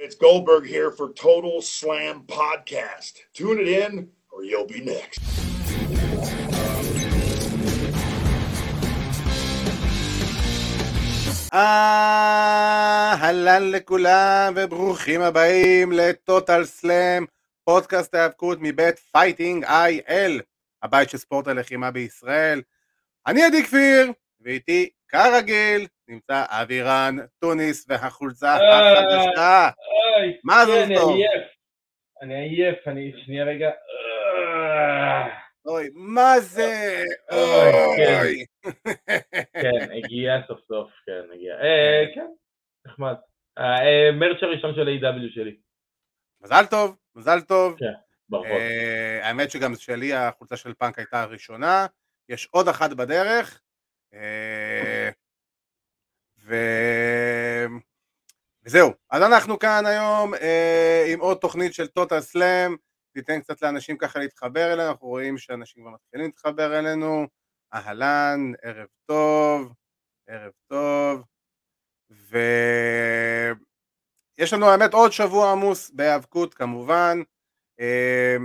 It's Goldberg here for Total Slam Podcast. Tune it in or you'll be next. אהלן לכולם וברוכים הבאים לטוטל סלאם, פודקאסט ההיאבקות מבית Fighting IL, הבית של ספורט הלחימה בישראל. אני עדי כפיר, ואיתי כרגיל נמצא אבירן טוניס והחולצה החדשה. מה זה אני טוב? עייף. אני עייף, אני שנייה רגע. אוי, מה זה? אוי, כן. כן, הגיע סוף סוף, כן, הגיע. אה, כן, נחמד. אה, מרץ' הראשון של A.W. שלי, מזל טוב, מזל טוב. ברכות. אה, האמת שגם שלי החולצה של פאנק הייתה הראשונה, יש עוד אחת בדרך, אה, ו... וזהו, אז אנחנו כאן היום אה, עם עוד תוכנית של טוטל סלאם, ניתן קצת לאנשים ככה להתחבר אלינו, אנחנו רואים שאנשים כבר מתחילים להתחבר אלינו, אהלן, ערב טוב, ערב טוב, ויש לנו האמת עוד שבוע עמוס בהיאבקות כמובן, אה,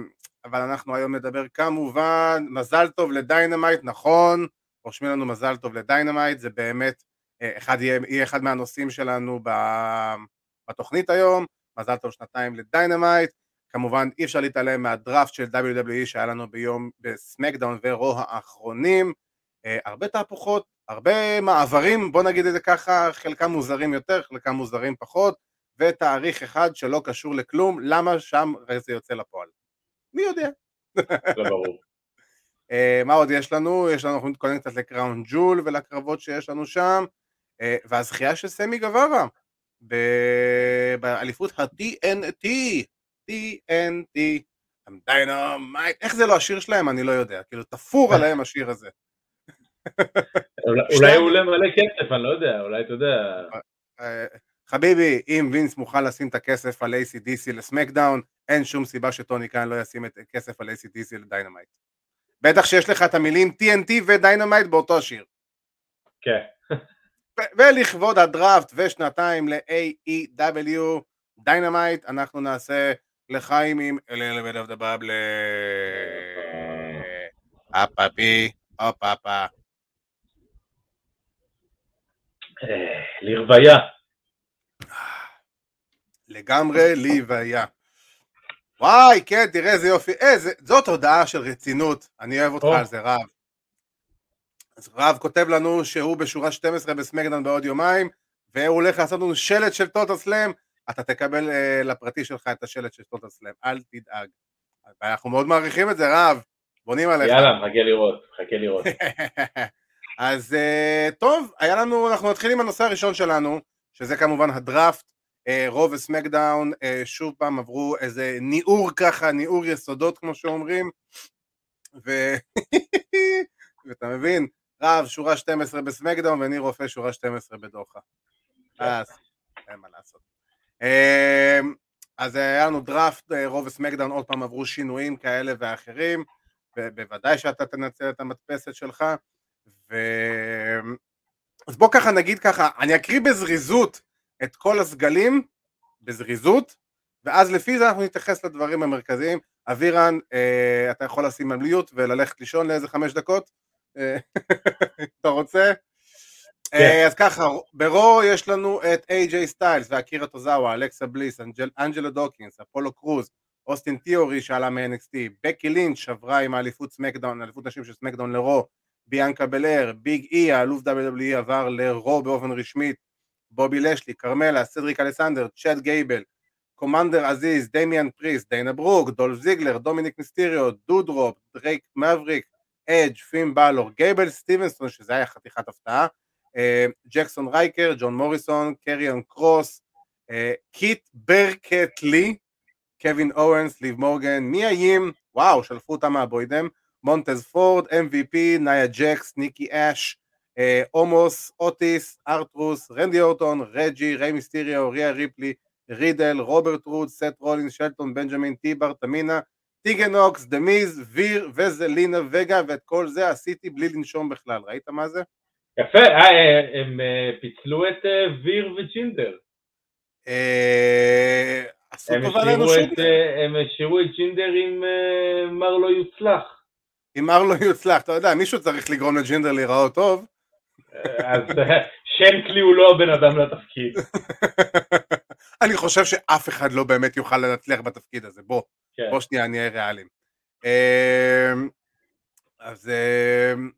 אבל אנחנו היום נדבר כמובן, מזל טוב ל Dynamite, נכון, רושמים לנו מזל טוב ל Dynamite, זה באמת אחד, יהיה, יהיה אחד מהנושאים שלנו ב- בתוכנית היום, מזל טוב שנתיים ל Dynamite, כמובן אי אפשר להתעלם מהדראפט של WWE שהיה לנו ביום ב SmackDown ו Raw האחרונים, אה, הרבה תהפוכות, הרבה מעברים, בוא נגיד את זה ככה, חלקם מוזרים יותר, חלקם מוזרים פחות, ותאריך אחד שלא קשור לכלום, למה שם זה יוצא לפועל? מי יודע? לא ברור. אה, מה עוד יש לנו? יש לנו, אנחנו נתכונן קצת לקראון ג'ול ולקרבות שיש לנו שם, והזכייה של סמי גווארה באליפות ה-TNT, TNT, I'm dynamite, איך זה לא השיר שלהם? אני לא יודע, כאילו תפור עליהם השיר הזה. אולי- הוא עולה מלא כסף, אני לא יודע, אולי אתה יודע. אה, חביבי, אם וינס מוכן לשים את הכסף על ACDC לסמקדאון, אין שום סיבה שטוני קאן לא ישים את הכסף על ACDC לדיינמייט. בטח שיש לך את המילים TNT ודיינמייט באותו שיר. כן. ולכבוד הדראפט ושנתיים ל-AEW דיינמייט, אנחנו נעשה לחיים עם אלה בלב דבבלה. אפפי, אפפה. אה, לרוויה. לגמרי להיוויה. וואי, כן, תראה איזה יופי. אה, זה- זאת הודעה של רצינות. אני אוהב אותך או. על זה, רב. אז רב כותב לנו שהוא בשורה 12 בסמקדאון בעוד יומיים, והוא הולך לעשות לנו שלט של טוטל סלאם, אתה תקבל אה, לפרטי שלך את השלט של טוטל סלאם, אל תדאג. אנחנו מאוד מעריכים את זה, רב. בונים עליך. יאללה, מחכה לראות, מחכה לראות. אז אה, טוב, היה לנו, אנחנו נתחיל עם הנושא הראשון שלנו, שזה כמובן הדראפט, אה, רוב וסמקדאון, אה, שוב פעם עברו איזה ניעור ככה, ניעור יסודות כמו שאומרים, ו... ואתה מבין, רב שורה 12 בסמקדאון וניר רופא שורה 12 בדוחה. אז אין מה לעשות. אה, אז היה לנו דראפט, אה, רוב וסמקדאון עוד פעם עברו שינויים כאלה ואחרים, ובוודאי שאתה תנצל את המדפסת שלך, ו... אז בוא ככה נגיד ככה, אני אקריא בזריזות את כל הסגלים, בזריזות, ואז לפי זה אנחנו נתייחס לדברים המרכזיים. אבירן, אה, אתה יכול לשים על mute וללכת לישון לאיזה חמש דקות? אתה רוצה? אה, אז ככה, ברו יש לנו את איי-ג'יי סטיילס ואקירה טוזאווה, אלכסה בליס, אנג'ל, אנג'לו דוקינס, אפולו קרוז, אוסטין תיאורי שעלה מ-NXT, בקי לינץ' עברה עם האליפות סמקדאון, אליפות נשים של סמקדאון לרו, ביאנקה בלר, ביג אי, האלוף WWE עבר לרו באופן רשמי, בובי לשלי, כרמלה, סדריק אלכסנדר, צ'אד גייבל, קומנדר עזיז, דמיאן פריסט, דיינה ברוק, דולף זיגלר, דומיניק מיסטיריו, דודרופ, דרייק מאבריק, אדג', פין בלור, גייבל סטיבנסון, שזה היה חתיכת הפתעה, אה, ג'קסון רייקר, ג'ון מוריסון, קריון קרוס, אה, קית' ברקאט לי, קווין אוונס, ליב מורגן, מיה ים, וואו, שלפו אותם מהבוידם, מונטז פורד, MVP, נאיה ג'קס, ניקי אש, אה, עומוס, אוטיס, אר-טרות', רנדי אורטון, רג'י, ריי מיסטיריו, ריה ריפלי, רידל, רוברט רוד, סת' רולינס, שלטון בנג'מין, טי-בר, תמינה, טיגן נוקס, דה מיז, ויר וזלינה וגה, ואת כל זה עשיתי בלי לנשום בכלל, ראית מה זה? יפה, אה, הם אה, פיצלו את אה, ויר וג'ינדר. אה, עשו טובה לאנושות. את, אה, הם השאירו את ג'ינדר עם אה, מר לא יוצלח. אם מר לא יוצלח, אתה יודע, מישהו צריך לגרום לג'ינדר להיראות טוב. אז אה, שנקלי הוא לא הבן אדם לתפקיד. אני חושב שאף אחד לא באמת יוכל להצליח בתפקיד הזה, בוא, כן. בוא שנייה נהיה ריאליים. אמ, אז אמ,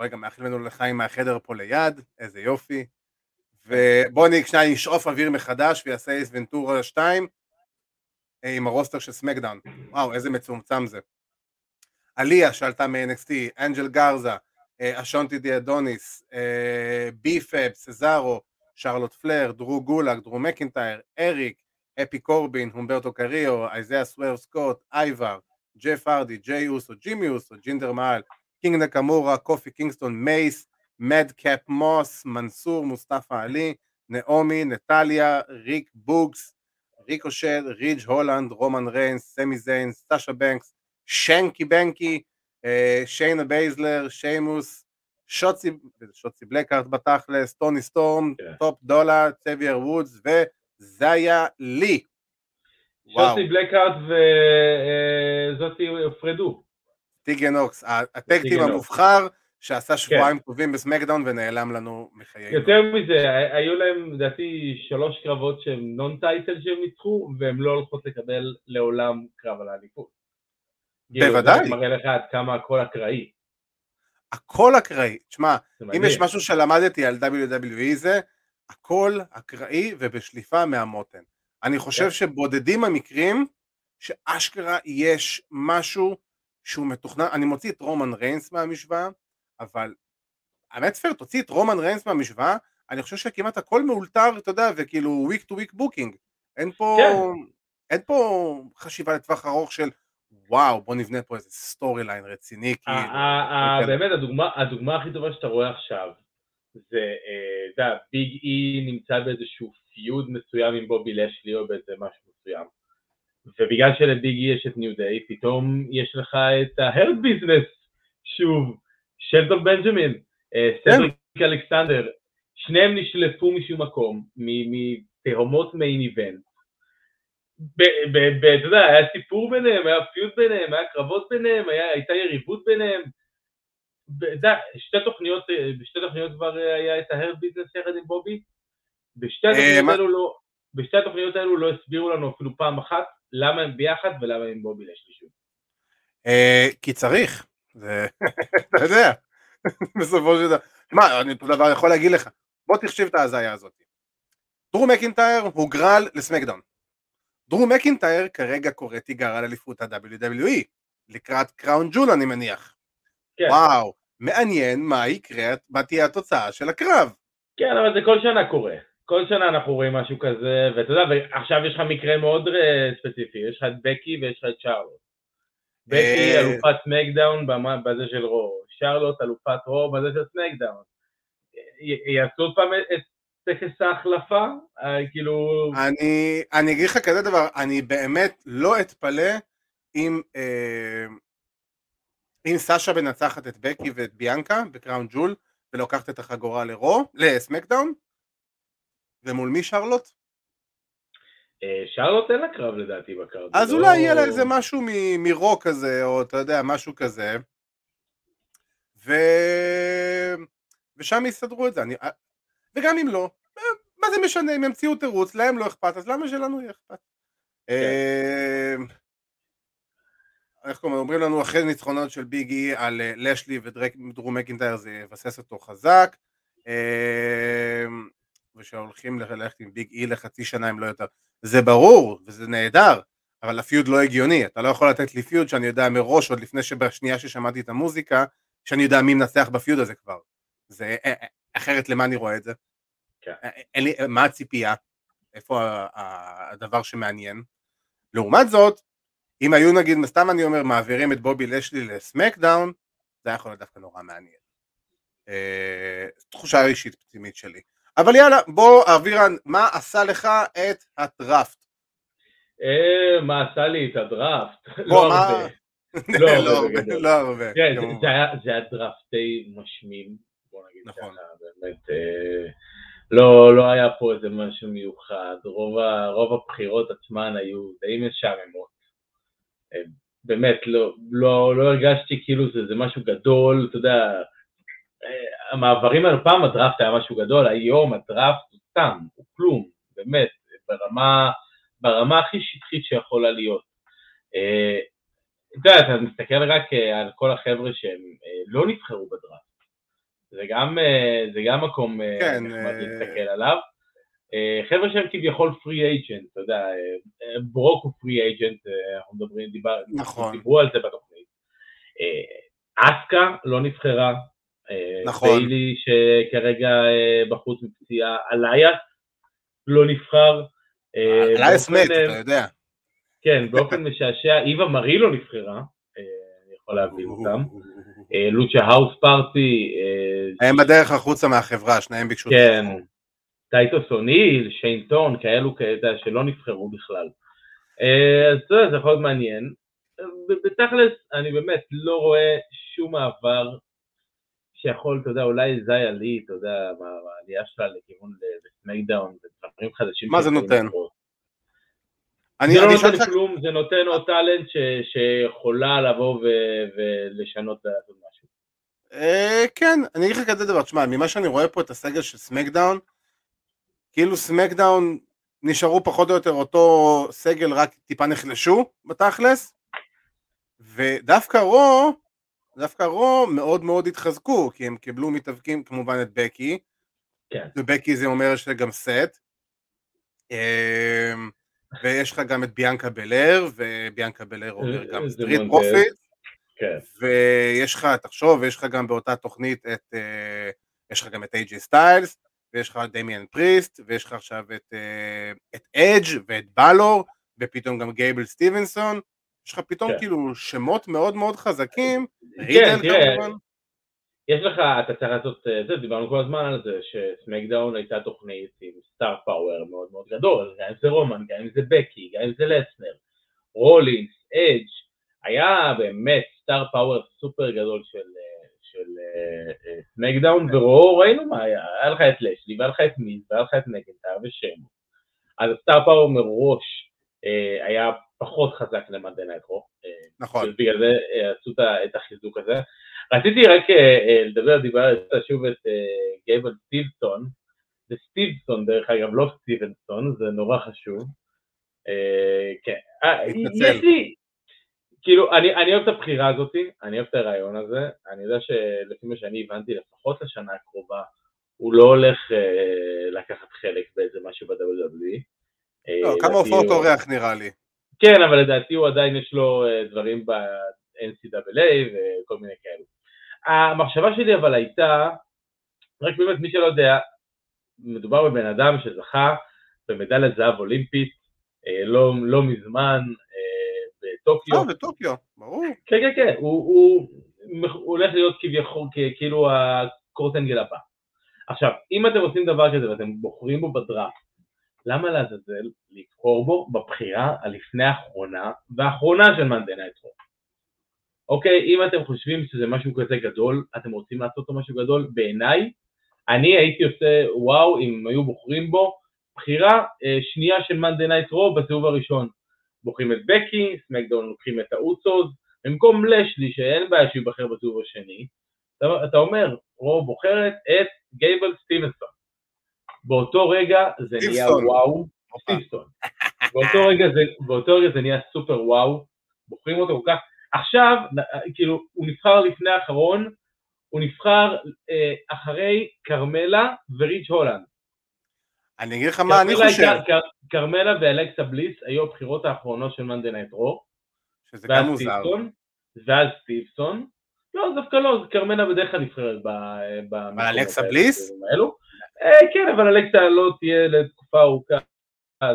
רגע, מאחלים לנו לחיים מהחדר פה ליד, איזה יופי. ובוא אני שנייה נשאוף אוויר מחדש ואעשה אייס ונטורה 2 אה, עם ה roster של סמקדאון. וואו, איזה מצומצם זה. עליה שעלתה מ-NXT, אנג'ל גרזה, אשונטי די אדוניס, אה, ביפאב, סזארו, שרלוט פלר, דרו גולאק, דרו מקינטייר, אריק, האפי קורבין, הומברטו קריו, איזיה סוורב סקוט, אייבר, ג'ף הארדי, ג'יי אוסו, ג'ימי אוסו, ג'ינדר מהאל, קינג נקמורה, קופי קינגסטון, מייס, מד קאפ מוס, מנסור, מוסטפא עלי, נעמי, נטליה, ריק בוגס, ריקושט, ריג' הולנד, רומן ריינס, סמי זיין, סאשה בנקס, שנקי בנקי, אה, שיינה בייזלר, שיימוס, שוטסי, שוטסי בלקהארט בתכלס, טוני סטורם, כן. טופ דולה, זאוויר וודס וזיה לי. וואו, שוטסי בלקהארט וזאתי הופרדו. טיגן אוקס, הטקטים. המובחר שעשה שבועיים טובים בסמקדאון ונעלם לנו מחיינו. יותר מזה, היו להם לדעתי שלוש קרבות שהם נון טייטל שהם ניצחו, והם לא הולכות לקבל לעולם קרב על האליפות. כאילו, בוודאי. זה מראה לך עד כמה הכל אקראי. הכל אקראי. תשמע, זה אם. יש משהו שלמדתי על WWE זה, הכל אקראי ובשליפה מהמותן. אני חושב כן. שבודדים המקרים שאשכרה יש משהו שהוא מתוכנן, אני מוציא את רומן ריינס מהמשוואה, אבל האמת פייר, תוציא את רומן ריינס מהמשוואה, אני חושב שכמעט הכל מאולתר, אתה יודע, וכאילו week to week booking. אין פה, כן. אין פה חשיבה לטווח ארוך של וואו, בוא נבנה פה איזה סטורי ליין רציני, כאילו. כן. באמת, הדוגמה- הדוגמה הכי טובה שאתה רואה עכשיו, זה, אה, אתה יודע, ביג אי נמצא באיזשהו feud מסוים עם בובי לשלי או באיזה משהו מסוים. ובגלל שלביג אי יש את ניו דיי, פתאום יש לך את ההרט ביזנס, שוב, שלטון בנג'מין, אה, כן. סדריק אלכסנדר, שניהם נשלפו משום מקום, מ- מתהומות מיין איבנט. אתה יודע, היה סיפור ביניהם, היה feud ביניהם, היה קרבות ביניהם, היה- הייתה יריבות ביניהם. יודע, שתי תוכניות, אה, בשתי תוכניות כבר אה, היה את ההרט ביזנס יחד עם בובי. בשתי אה, התוכניות האלו לא, בשתי התוכניות האלו לא הסבירו לנו אפילו פעם אחת למה הם ביחד ולמה הם בובי לשלי שוב. אה, כי צריך, זה, אתה יודע, בסופו של דבר, מה, אני דבר יכול להגיד לך, בוא תחשיב את ההזיה הזאת. דרו מקינטייר הוא גרל לסמקדאון. דרו מקינטייר כרגע קורא תיגר על אליפות ה-WWE, לקראת קראון ג'ול אני מניח. כן, וואו, מעניין מה יקרה, מה תהיה התוצאה של הקרב. כן, אבל זה כל שנה קורה. כל שנה אנחנו רואים משהו כזה, ואתה יודע, ועכשיו יש לך מקרה מאוד אה, ספציפי, יש לך את בקי ויש לך את שרלוט. בקי אה, אלופת סמקדאון בזה של רו, שרלוט אלופת רו בזה של סמקדאון. יעשו עוד פעם את טקס ההחלפה? אה, כאילו, אני, אני אגיד לך כזה דבר, אני באמת לא אתפלא אם, אה, אם סאשה מנצחת את בקי ואת ביאנקה בקראון ג'ול ולוקחת את החגורה לרו, לסמקדאון, ומול מי שרלוט? אה, שרלוט אין לה קרב לדעתי בקרב. אז זה אולי לא- יהיה לה איזה משהו מ- מרו כזה, או אתה יודע, משהו כזה, ו... ושם יסדרו את זה, אני... וגם אם לא, אה, מה זה משנה, אם ימציאו תירוץ, להם לא אכפת, אז למה שלנו יהיה אכפת? אה, איך קוראים, אומרים לנו אחרי ניצחונות של ביג אי על אה, לשלי ודרו מקינטייר זה יבסס אותו חזק, אה, ושהולכים ללכת עם ביג אי לחצי שנה אם לא יותר. זה ברור, וזה נהדר, אבל הפיוד לא הגיוני, אתה לא יכול לתת לי פיוד שאני יודע מראש, עוד לפני שבשנייה ששמעתי את המוזיקה, שאני יודע מי מנצח בפיוד הזה כבר. זה, אה, אה, אחרת למה אני רואה את זה? כן. אין לי, מה הציפייה? איפה הדבר שמעניין? לעומת זאת, אם היו נגיד, סתם אני אומר, מעבירים את בובי לשלי לסמקדאון, זה היה יכול להיות דווקא נורא מעניין. אה, תחושה אישית פנימית שלי. אבל יאללה, בוא אבירן, מה עשה לך את הדראפט? אה, מה עשה לי את הדראפט? לא מה- הרבה. לא הרבה לא. הרבה, לא הרבה. תראה, זה- היה- דראפט די משמים, בוא נגיד נכון. ככה, באמת. אה, לא, לא היה פה איזה משהו מיוחד, רוב הבחירות עצמן היו די משעממות. אה, באמת, לא, לא, לא הרגשתי כאילו זה, זה משהו גדול, אתה יודע, אה, המעברים האלו, פעם הדראפט היה משהו גדול, היום הדראפט הוא סתם, הוא כלום, באמת, ברמה, ברמה הכי שטחית שיכולה להיות. אה, אתה יודע, אתה מסתכל רק על כל החבר'ה שהם לא נבחרו בדראפט. זה גם, זה גם מקום כן, נחמד להסתכל עליו. חבר'ה שהם כביכול פרי אייג'נט, אתה יודע, ברוק הוא פרי אייג'נט, אנחנו מדברים, דיבר, נכון. דיברו על זה בתוכנית. אסקה לא נבחרה, נכון. ביילי שכרגע בחוץ מפציעה, אלייס לא נבחר. אלייס מת, אתה יודע. כן, באופן משעשע, איווה מרי לא נבחרה, אני יכול להבין אותם. לוצ'ה האוס פארטי. הם בדרך החוצה מהחברה, שניהם ביקשו כן, טייטוס אוניל, שיינטון, כאלו כאלה שלא נבחרו בכלל. אה, אז זה, זה יכול להיות מעניין. בתכלס, אני באמת לא רואה שום מעבר שיכול, אתה יודע, אולי זיה לי, אתה יודע, העלייה שלה לכיוון לסמקדאון ודברים חדשים. מה זה נותן? אני, זה לא נותן כלום, זה נותן עוד talent שיכולה לבוא ולשנות ולעשות משהו. אה, כן, אני אגיד לך כזה דבר, תשמע, ממה שאני רואה פה את הסגל של סמקדאון, כאילו סמקדאון נשארו פחות או יותר אותו סגל, רק טיפה נחלשו בתכלס, ודווקא רו, דווקא רו מאוד מאוד התחזקו, כי הם קיבלו מתאבקים כמובן את בקי, כן. ובקי זה אומר שגם סת', אמ, ויש לך גם את ביאנקה בלר, וביאנקה בלר אומר גם סטריט פרופיטס, כן. ויש לך, תחשוב, יש לך גם באותה תוכנית את, אה, יש לך גם את איי.ג'י סטיילס, ויש לך דמיאן פריסט, ויש לך עכשיו את, אה, את אדג' ואת בלור, ופתאום גם גייבל סטיבנסון, יש לך פתאום כן. כאילו שמות מאוד מאוד חזקים, כן, תראה, יש לך, אתה צריך לעשות, אה, זה, דיברנו כל הזמן על זה, שסמקדאון הייתה תוכנית עם star power מאוד מאוד גדול, גם אם זה רומן, גם אם זה בקי, גם אם זה לסנר, רולינס, אדג', היה באמת star power סופר גדול של של סמקדאון, ורו, ראינו מה היה, היה לך את לשלי, והיה לך את מיז, והיה לך את מקנטייר ושם. אז ה star power מראש אה, היה פחות חזק למאנדיי נייט רו. אה, נכון. ובגלל זה אה, עשו את החיזוק הזה. רציתי רק לדבר, דיברתי שוב את גייבל סטיבסון, זה סטיבסון דרך אגב, לא סטיבנסון, זה נורא חשוב. כן, יש לי, כאילו, אני, אני אוהב את הבחירה הזאת, אני אוהב את הרעיון הזה, אני יודע שלפי מה שאני הבנתי, לפחות לשנה הקרובה, הוא לא הולך אה, לקחת חלק באיזה משהו ב-WWE. אה, לא, כמה הופעות אורח נראה לי. כן, אבל לדעתי הוא עדיין יש לו אה, דברים ב-NCAA וכל מיני כאלו. המחשבה שלי אבל הייתה, רק באמת מי שלא יודע, מדובר בבן אדם שזכה במדליית זהב אולימפית אה, לא, לא מזמן, בטוקיו. אה, בטוקיו, ברור. כן, כן, כן, הוא, הוא, הוא הולך להיות כביכול, כאילו הקורטנגל הבא. עכשיו, אם אתם עושים דבר כזה ואתם בוחרים בו בדראפט, למה לעזאזל לבחור בו בבחירה הלפני האחרונה והאחרונה של מאנדי נייטרו? אוקיי, אם אתם חושבים שזה משהו כזה גדול, אתם רוצים לעשות אותו משהו גדול, בעיניי, אני הייתי עושה וואו אם היו בוחרים בו בחירה אה, שנייה של Monday Night Raw בסיבוב הראשון. בוחרים את בקי, SmackDown לוקחים את האוצוז, במקום לאשלי שאין בעיה שייבחר בסיבוב השני, אתה, אתה אומר, Raw בוחרת את גייבל סטיבנסון. באותו רגע זה נהיה וואו, סטיבסון. באותו רגע, זה, באותו רגע זה נהיה סופר וואו, בוחרים אותו כל כך. עכשיו, כאילו, הוא נבחר לפני האחרון, הוא נבחר אה, אחרי כרמלה ורידג' הולנד. אני אגיד לך מה אני חושב. כרמלה ואלכסה בליס היו הבחירות האחרונות של Monday Night Raw. שזה גם מוזר. ואז סטיבסון. לא, דווקא לא, כרמלה בדרך כלל נבחרת אבל אלכסה בליס? אה, כן, אבל אלכסה לא תהיה לתקופה ארוכה,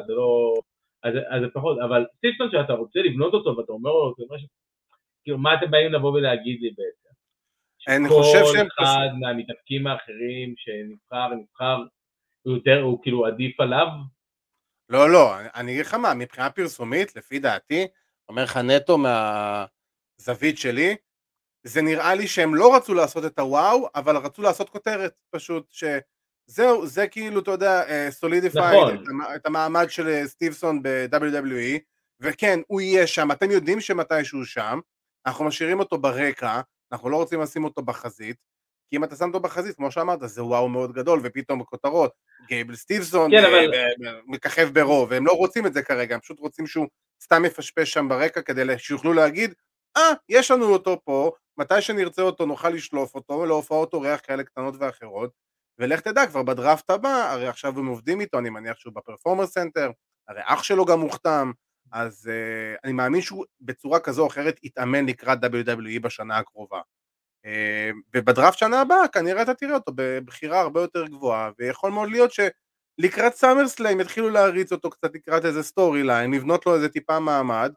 זה לא... אז זה פחות, אבל סטיבסון שאתה רוצה לבנות אותו ואתה אומר לו, כאילו, מה אתם באים לבוא ולהגיד לי בעצם? אני חושב שהם... כל אחד מהמתאפקים האחרים שנבחר, נבחר הוא יותר, הוא כאילו עדיף עליו? לא, לא, אני אגיד לך מה, מבחינה פרסומית, לפי דעתי, אומר לך נטו מהזווית שלי, זה נראה לי שהם לא רצו לעשות את הוואו, אבל רצו לעשות כותרת, פשוט, שזה זהו, זה כאילו, אתה יודע, סולידיפיי נכון. את, המ- את המעמד של אה, סטיבסון ב-WWE, וכן, הוא יהיה שם, אתם יודעים שמתישהו שם, אנחנו משאירים אותו ברקע, אנחנו לא רוצים לשים אותו בחזית, כי אם אתה שם אותו בחזית, כמו שאמרת, זה וואו מאוד גדול, ופתאום בכותרות, גייבל סטיבסון כן, אה, אבל- ב- ב- מככב ברוב, והם לא רוצים את זה כרגע, הם פשוט רוצים שהוא סתם יפשפש שם ברקע, כדי שיוכלו להגיד, אה, יש לנו אותו פה, מתי שנרצה אותו נוכל לשלוף אותו להופעות אורח כאלה קטנות ואחרות, ולך תדע, כבר בדראפט הבא, הרי עכשיו הם עובדים איתו, אני מניח שהוא ב Performance Center, הרי אח שלו גם מוחתם, אז אה, אני מאמין שהוא בצורה כזו או אחרת יתאמן לקראת WWE בשנה הקרובה. אה, וב draft שנה הבאה כנראה אתה תראה אותו בבחירה הרבה יותר גבוהה, ויכול מאוד להיות שלקראת SummerSlam יתחילו להריץ אותו קצת לקראת איזה storyline, לבנות לו איזה טיפה מעמד,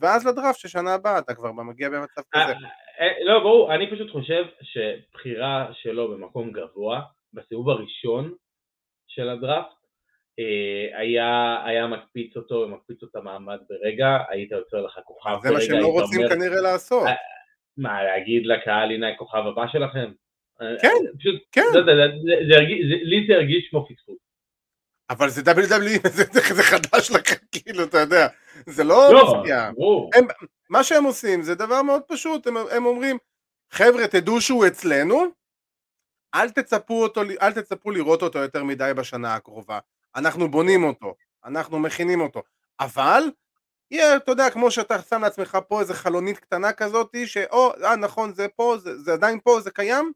ואז לדראפט של שנה הבאה אתה כבר מגיע במצב אה, כזה. אה, לא, ברור, אני פשוט חושב שבחירה שלו במקום גבוה, בסיבוב הראשון של הדראפט, אה, היה, היה מקפיץ אותו ומקפיץ את המעמד ברגע, היית יוצר לך כוכב זה מה ברגע, שהם לא רוצים אומר, כנראה לעשות. מה, להגיד לקהל, הנה הכוכב הבא שלכם? אה, כן, פשוט, כן. לא יודע, לי זה הרגיש כמו פספוס. אבל זה WWE, זה, זה, זה חדש לכם, כאילו, אתה יודע, זה לא לא. ברור. מה שהם עושים זה דבר מאוד פשוט, הם, הם אומרים, חבר'ה, תדעו שהוא אצלנו, אל תצפו, אותו, אל תצפו לראות אותו יותר מדי בשנה הקרובה. אנחנו בונים אותו, אנחנו מכינים אותו, אבל, יהיה, אתה יודע, כמו שאתה שם לעצמך פה איזה חלונית קטנה כזאת, שאו, אה, נכון, זה פה, זה, זה עדיין פה, זה קיים,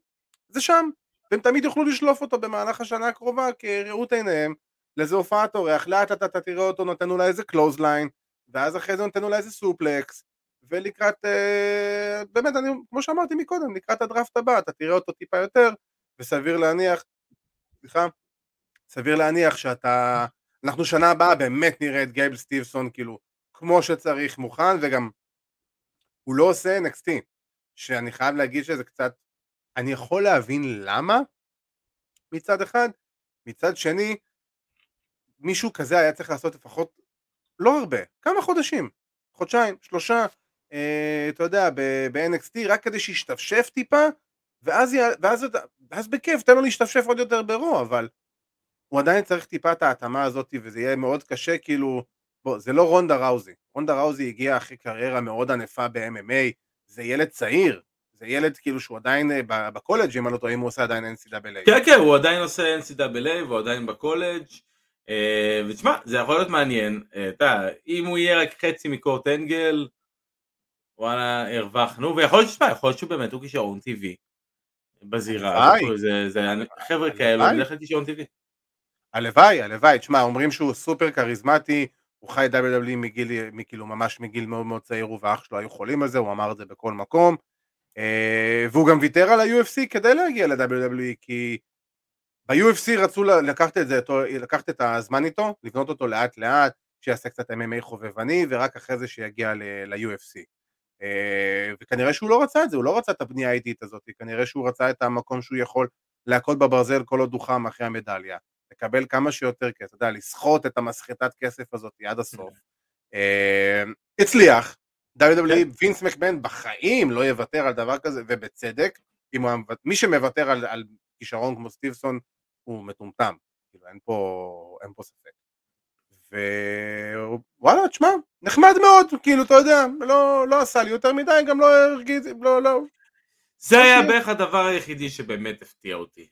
זה שם. והם תמיד יוכלו לשלוף אותו במהלך השנה הקרובה כראות עיניהם לאיזה הופעת אורח, לאט לאט אתה תראה אותו נותן אולי איזה clothesline, ואז אחרי זה נותן אולי איזה suplex, ולקראת, אה, באמת, אני, כמו שאמרתי מקודם, לקראת הדראפט הבא, אתה תראה אותו טיפה יותר, וסביר להניח, סליחה, סביר להניח שאתה, אנחנו שנה הבאה באמת נראה את גייבל סטיבסון כאילו כמו שצריך מוכן, וגם הוא לא עושה NXT, שאני חייב להגיד שזה קצת, אני יכול להבין למה? מצד אחד, מצד שני, מישהו כזה היה צריך לעשות לפחות, לא הרבה, כמה חודשים, חודשיים, שלושה, אה, אתה יודע, ב-NXT, רק כדי שישתפשף טיפה, ואז. ואז, ואז בכיף, תן לו להשתפשף עוד יותר ברו, אבל הוא עדיין צריך טיפה את ההתאמה הזאת, וזה יהיה מאוד קשה, כאילו, בוא, זה לא רונדה ראוזי, רונדה ראוזי הגיעה אחרי קריירה מאוד ענפה ב-MMA, זה ילד צעיר, זה ילד כאילו שהוא עדיין אה, בקולג' אם אני לא טועה, אם הוא עושה עדיין NCAA. כן, כן, הוא עדיין עושה NCAA והוא עדיין בקולג'. אה, ותשמע, זה יכול להיות מעניין, אה, אתה אם הוא יהיה רק חצי מקורט אנגל, וואלה, הרווחנו, ויכול להיות שתשמע, יכול להיות שהוא באמת הוא כישרון טבעי בזירה. זה, זה, חבר'ה כאלו, כלל כישרון טבעי. הלוואי, הלוואי, תשמע, אומרים שהוא סופר כריזמטי, הוא חי WWE מגיל, כאילו ממש מגיל מאוד מאוד צעיר, הוא ואח שלו היו חולים על זה, הוא אמר את זה בכל מקום, אה, והוא גם ויתר על ה-UFC כדי להגיע ל-WWE, כי ב-UFC רצו לקחת את זה, לקחת את הזמן איתו, לבנות אותו לאט לאט, שיעשה קצת MMA חובבני, ורק אחרי זה שיגיע ל-UFC. אה, וכנראה שהוא לא רצה את זה, הוא לא רצה את הבנייה האיטית הזאת, כנראה שהוא רצה את המקום שהוא יכול להכות בברזל כל עוד הוא חם אחרי המדליה. לקבל כמה שיותר כסף, אתה יודע, לסחוט את המסחטת כסף הזאת עד הסוף. אה, הצליח, WWE, וינס מקמן בחיים לא יוותר על דבר כזה, ובצדק, מי שמוותר על, על כישרון כמו סטיבסון הוא מטומטם, כאילו אין פה, אין פה ספק. ווואלה, תשמע, נחמד מאוד, כאילו, אתה יודע, לא, לא עשה לי יותר מדי, גם לא הרגיז, לא, לא, זה היה אוקיי. בערך הדבר היחידי שבאמת הפתיע אותי.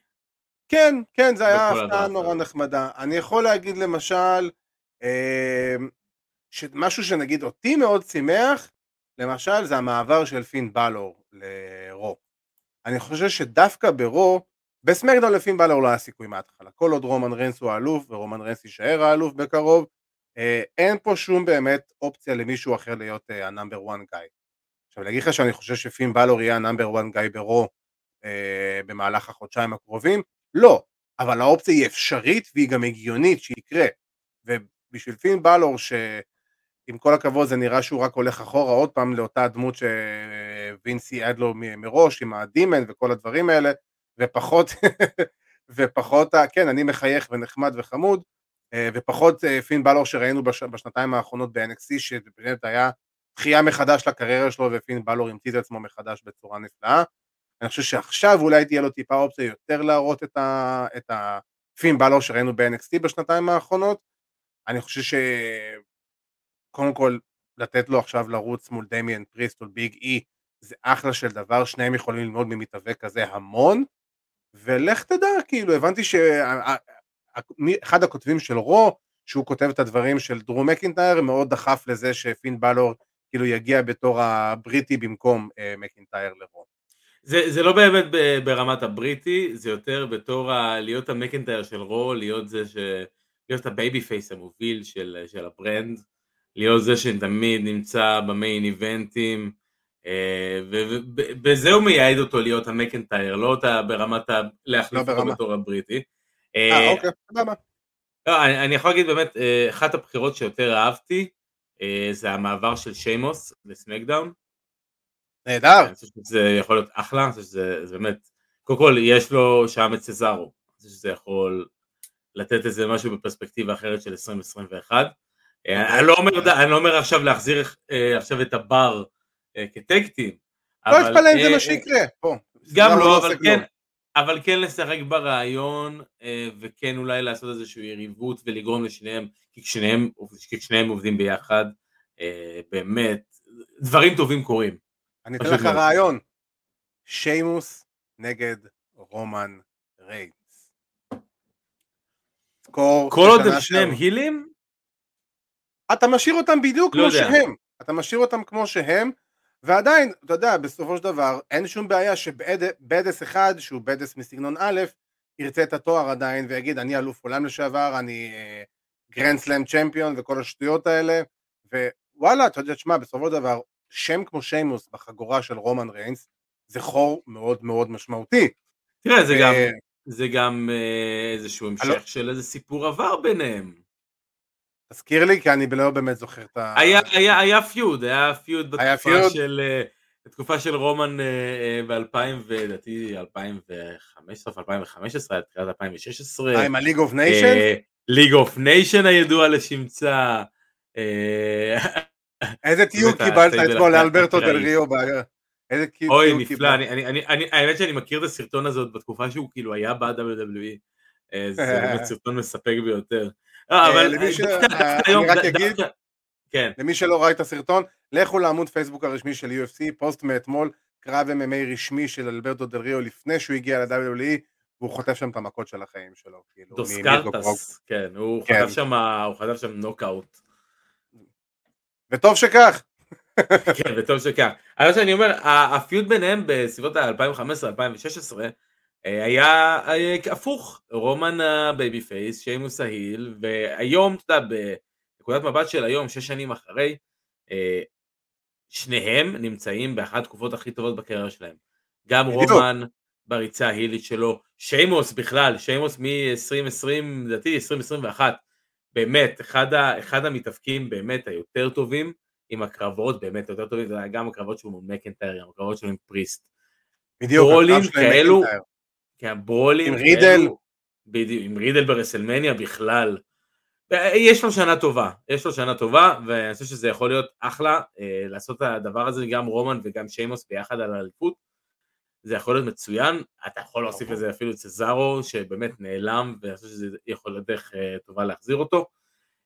כן, כן, זה היה הפתעה נורא. נחמדה. אני יכול להגיד למשל, אה, שמשהו שנגיד אותי מאוד שימח, למשל זה המעבר של פין בלור ל Raw. אני חושב שדווקא ב Raw, ב SmackDown לפין בלור לא היה סיכוי מההתחלה. כל עוד רומן רנס הוא האלוף, ורומן רנס יישאר האלוף בקרוב, אה, אין פה שום באמת אופציה למישהו אחר להיות ה number 1 guy. עכשיו להגיד לך שאני חושב שפין בלור יהיה ה number 1 guy ב Raw אה, במהלך החודשיים הקרובים? לא, אבל האופציה היא אפשרית והיא גם הגיונית שיקרה. ובשביל פין בלור שעם כל הכבוד זה נראה שהוא רק הולך אחורה עוד פעם לאותה דמות שווינס ייעד לו מראש עם ה Demon וכל הדברים האלה ופחות ופחות כן אני מחייך ונחמד וחמוד אה, ופחות אה, פין בלור שראינו בש, בשנתיים האחרונות ב- NXT שבאמת היה תחייה מחדש לקריירה שלו ופין בלור המציא את עצמו מחדש בצורה נפלאה אני חושב שעכשיו אולי תהיה לו טיפה אופציה יותר להראות את, ה, את פין בלור שראינו ב-NXT בשנתיים האחרונות. אני חושב שקודם כל לתת לו עכשיו לרוץ מול דמיאן פריסט או ביג אי זה אחלה של דבר, שניהם יכולים ללמוד ממתאבק כזה המון, ולך תדע, כאילו, הבנתי שאחד הכותבים של רו, שהוא כותב את הדברים של דרו מקינטייר, מאוד דחף לזה שפין בלור כאילו יגיע בתור הבריטי במקום אה, מקינטייר ל Raw. זה, זה לא באמת ברמת הבריטי, זה יותר בתור ה, להיות המקינטייר של Raw, להיות זה ש... להיות ה babyface המוביל של, של ה brand, להיות זה שתמיד נמצא ב main event ים, אה, ובזה הוא מייעד אותו להיות המקנטייר, לא אותה ברמת ה... להחליף לא אותו בתור הבריטי. אה, אה אוקיי, סבבה. לא, אני, אני יכול להגיד באמת, אה, אחת הבחירות שיותר אהבתי, זה המעבר של שיימוס לסמקדאון. נהדר. אני חושב שזה יכול להיות אחלה, אני חושב שזה באמת, קודם כל יש לו שם את סזארו, אני חושב שזה יכול לתת איזה משהו בפרספקטיבה אחרת של 2021. אוקיי. אני לא אומר, אני לא אומר עכשיו להחזיר עכשיו את הבר אה, כטקטים. לא אכפת אם זה מה שיקרה, פה. גם לא, לא, אבל כן, אבל כן לשחק ברעיון, אה, וכן אולי לעשות איזושהי יריבות ולגרום לשניהם, כי כשניהם, כשניהם עובדים ביחד, אה, באמת, דברים טובים קורים. אני אתן לך רעיון, שיימוס נגד רומן ריינס. כל עוד הם שניהם הילים? אתה משאיר אותם בדיוק לא כמו יודע. שהם. אתה משאיר אותם כמו שהם, ועדיין, אתה יודע, בסופו של דבר, אין שום בעיה ש badass אחד, שהוא badass מסגנון א', ירצה את התואר עדיין ויגיד, אני אלוף עולם לשעבר, אני grand slam champion וכל השטויות האלה, ווואלה, אתה יודע, תשמע, בסופו של דבר, שם כמו שיימוס בחגורה של רומן ריינס, זה חור מאוד מאוד משמעותי. תראה, זה גם, זה גם אה, איזשהו המשך של איזה סיפור עבר ביניהם. תזכיר לי, כי אני לא באמת זוכר את ה... היה, היה, היה feud, היה feud בתקופה של... אה, בתקופה של רומן אה, אה, ב-2000, לדעתי 2015, 2015, תחילת 2016. עם ה League of Nations? League of Nations הידוע לשמצה. איזה תיוג קיבלת אתמול לאלברטו דל ריו? איזה אוי, נפלא, האמת שאני מכיר את הסרטון הזה עוד בתקופה שהוא כאילו היה ב-WWE. זה באמת סרטון מספק ביותר. לא, אה, אבל. אה, אני רק אגיד, כן. למי שלא ראה את הסרטון, לכו לעמוד פייסבוק הרשמי של UFC, פוסט מאתמול, קרב MMA רשמי של אלברטו דל ריו לפני שהוא הגיע ל-WWE, והוא חוטף שם את המכות של החיים שלו. כאילו, דוסקרטס, כן, הוא כן. שם, הוא חטף שם נוקאוט. וטוב שכך. כן, וטוב שכך. אבל שאני אומר, הפיוט ביניהם בסביבות ה-2015-2016, אה, היה אה, הפוך, רומן ה babyface, שיימוס ה heel, והיום, אתה יודע, בנקודת מבט של היום, שש שנים אחרי, אה, שניהם נמצאים באחת התקופות הכי טובות בקריירה שלהם. גם רומן בריצה ההילית שלו, שיימוס בכלל, שיימוס מ-2020, לדעתי 2021, באמת, אחד, ה, אחד המתאבקים באמת היותר טובים, עם הקרבות באמת יותר טובים, גם הקרבות שלו מול מקנטייר, גם הקרבות שלו עם פריסט. בדיוק, עם מקנטייר. כי הברולים... עם רידל? בדיוק, עם רידל ברסלמניה בכלל. יש לו שנה טובה, יש לו שנה טובה, ואני חושב שזה יכול להיות אחלה, אה, לעשות את הדבר הזה, גם רומן וגם שיימוס ביחד על האליפות. זה יכול להיות מצוין, אתה יכול להוסיף לזה אפילו את סזארו, שבאמת נעלם, ואני חושב שזה יכול להיות דרך אה, טובה להחזיר אותו.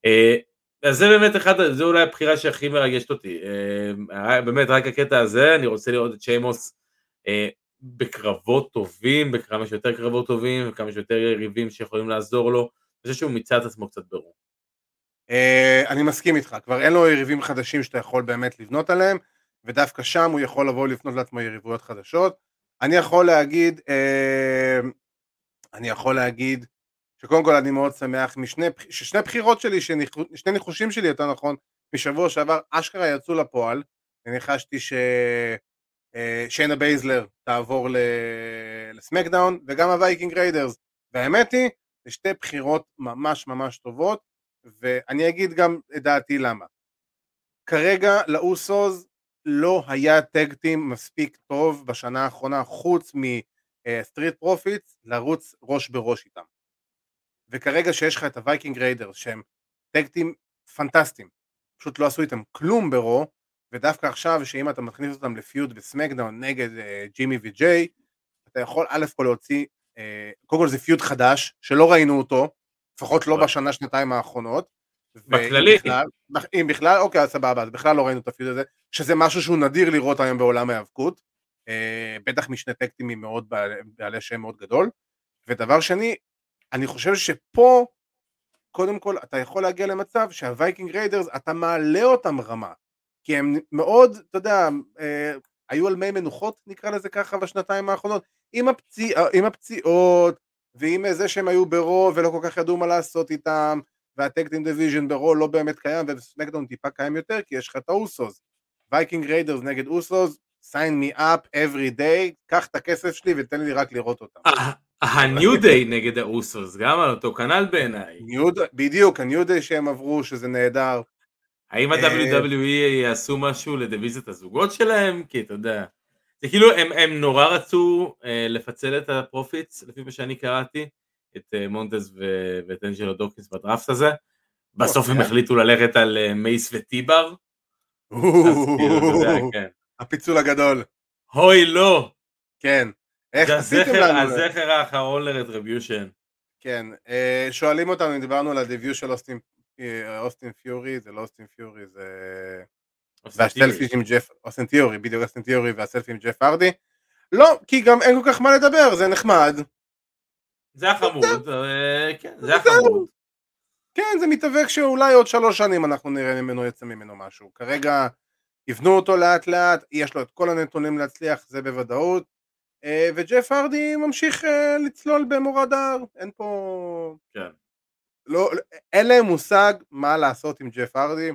אה, אז זה באמת אחד, זה אולי הבחירה שהכי מרגשת אותי. אה, באמת, רק הקטע הזה, אני רוצה לראות את שיימוס בקרבות טובים, בכמה שיותר קרבות טובים, וכמה שיותר יריבים שיכולים לעזור לו, אני חושב שהוא מיצה את עצמו קצת ברור. אני מסכים איתך, כבר אין לו יריבים חדשים שאתה יכול באמת לבנות עליהם, ודווקא שם הוא יכול לבוא לפנות לעצמו יריבויות חדשות. אני יכול להגיד, uh, אני יכול להגיד, שקודם כל אני מאוד שמח משני, ששני בחירות שלי, שני ניחושים שלי יותר נכון, משבוע שעבר אשכרה יצאו לפועל, אני ניחשתי ש... אה, שיינה בייזלר תעבור ל SmackDown וגם ה Viking Raiders. והאמת היא זה שתי בחירות ממש ממש טובות ואני אגיד גם את דעתי למה. כרגע לאוסוז לא היה tag team מספיק טוב בשנה האחרונה חוץ מ Street Profits לרוץ ראש בראש איתם וכרגע שיש לך את ה Viking Raiders שהם tag team פנטסטיים פשוט לא עשו איתם כלום ב Raw ודווקא עכשיו שאם אתה מכניס אותם ל feud ב SmackDown נגד אה, ג'ימי וג'יי אתה יכול א' כל להוציא אה, קודם כל זה feud חדש, שלא ראינו אותו, לפחות לא נכון. בשנה, שנתיים האחרונות. בכללי. בכלל- אם בכלל, אוקיי, אז סבבה, אז בכלל לא ראינו את ה feud הזה, שזה משהו שהוא נדיר לראות היום בעולם ההיאבקות, אה, בטח משני tag team ים מאוד בעלי, בעלי שם מאוד גדול. ודבר שני, אני חושב שפה, קודם כל, אתה יכול להגיע למצב שהווייקינג ריידרס, אתה מעלה אותם רמה. כי הם מאוד, אתה יודע, אה, היו על מי מנוחות, נקרא לזה ככה, בשנתיים האחרונות, עם, הפציע, עם הפציעות, ועם זה שהם היו ברו ולא כל כך ידעו מה לעשות איתם, וה tag team division ברו לא באמת קיים, ובסמקדאון טיפה קיים יותר, כי יש לך את האוסוס. וייקינג ריידרס נגד אוסוס, sign me up every day, קח את הכסף שלי ותן לי רק לראות אותם. הניו דיי נגד האוסוס, גם על אותו כנ"ל בעיניי. בדיוק, הניו דיי שהם עברו, שזה נהדר. האם אה, ה-WWE יעשו משהו לדיוויזיית הזוגות שלהם? כי אתה יודע, זה כאילו הם, הם נורא רצו אה, לפצל את הפרופיטס, לפי מה שאני קראתי, את אה, מונטז ואת אנג'לו דוקינס בדראפט הזה. בסוף הם אוקיי. החליטו ללכת על אה, מייס וטיבר. כאילו, כן. הפיצול הגדול, אוי לא, כן. איך עשיתם לנו? הזכר האחרון לרטריביושן. כן, אה, שואלים אותנו, אם דיברנו על הדיביו של אוסטין, אוסטין פיורי, זה לא אוסטין פיורי, זה... והסלפי עם ג'ף, אוסטין תיאורי, בדיוק אוסטין תיאורי והסלפי עם ג'ף ארדי. לא, כי גם אין כל כך מה לדבר, זה נחמד. זה החמוד, כן, זה החמוד. כן, זה מתאבק שאולי עוד שלוש שנים אנחנו נראה ממנו, יצא ממנו משהו. כרגע יבנו אותו לאט לאט, יש לו את כל הנתונים להצליח, זה בוודאות. אה, וג'ף ארדי ממשיך אה, לצלול במורד ההר, אין פה... כן. לא, אין להם מושג מה לעשות עם ג'ף ארדי.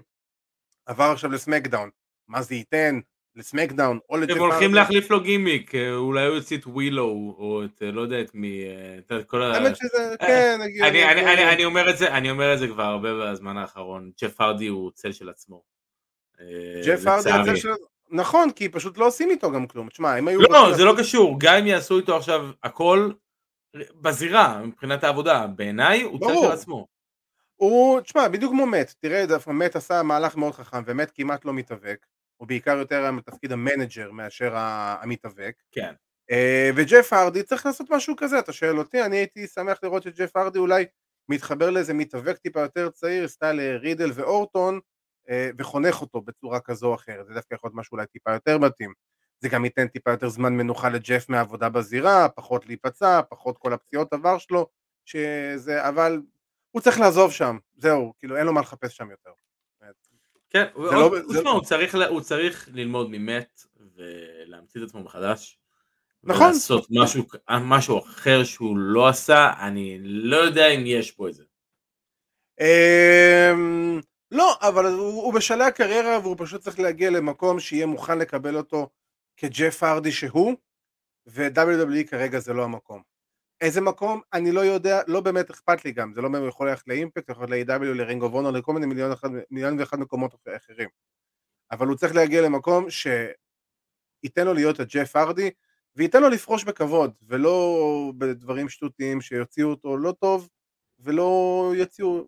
עבר עכשיו לסמקדאון, מה זה ייתן לסמקדאון או לג'ף הם? הולכים להחליף לו גימיק, אה, אולי הוא יוציא את ווילו, או את, אה, לא יודע את מי, אה, את כל ה... האמת שזה, כן. אני, אומר את זה, אני אומר את זה כבר הרבה בזמן האחרון, ג'ף הרדי הוא צל של עצמו. ג'ף לצערי. יצא של... נכון, כי פשוט לא עושים איתו גם כלום. תשמע, אם היו... לא, זה לא קשור, גם אם יעשו איתו עכשיו הכל בזירה, מבחינת העבודה, בעיניי הוא צל. של עצמו. הוא, תשמע, בדיוק כמו מת, תראה, דווקא מת עשה מהלך מאוד חכם, ומת כמעט לא מתאבק, הוא בעיקר יותר מתפקיד המנג'ר מאשר המתאבק, כן. אה, וג'ף הרדי צריך לעשות משהו כזה, אתה שואל אותי, אני הייתי שמח לראות את ג'ף הרדי אולי מתחבר לאיזה מתאבק טיפה יותר צעיר, סטייל אה, רידל ואורטון, אה, וחונך אותו בצורה כזו או אחרת, זה דווקא יכול להיות משהו אולי טיפה יותר מתאים. זה גם ייתן טיפה יותר זמן מנוחה לג'ף מהעבודה בזירה, פחות להיפצע, פחות כל הפציעות עבר שלו, שזה, אבל הוא צריך לעזוב שם, זהו, כאילו אין לו מה לחפש שם יותר. כן, לא- הוא זה- שמע, הוא צריך הוא צריך ללמוד ממת ולהמציא את עצמו מחדש. נכון. לעשות משהו, משהו אחר שהוא לא עשה, אני לא יודע אם יש פה את זה. אמ, לא, אבל הוא, הוא בשלהי הקריירה והוא פשוט צריך להגיע למקום שיהיה מוכן לקבל אותו כג'ף הרדי שהוא, ו-WWE כרגע זה לא המקום. איזה מקום? אני לא יודע, לא באמת אכפת לי גם, זה לא הוא יכול ללכת לאימפקט, יכול ללכת ל-AW, לרינג אוף אונר, לכל מיני מיליון, אחד, מיליון ואחד מקומות אחרים. אבל הוא צריך להגיע למקום שייתן לו להיות הג'ף הרדי, וייתן לו לפרוש בכבוד, ולא בדברים שטותיים שיוציאו אותו לא טוב, ולא יוציאו,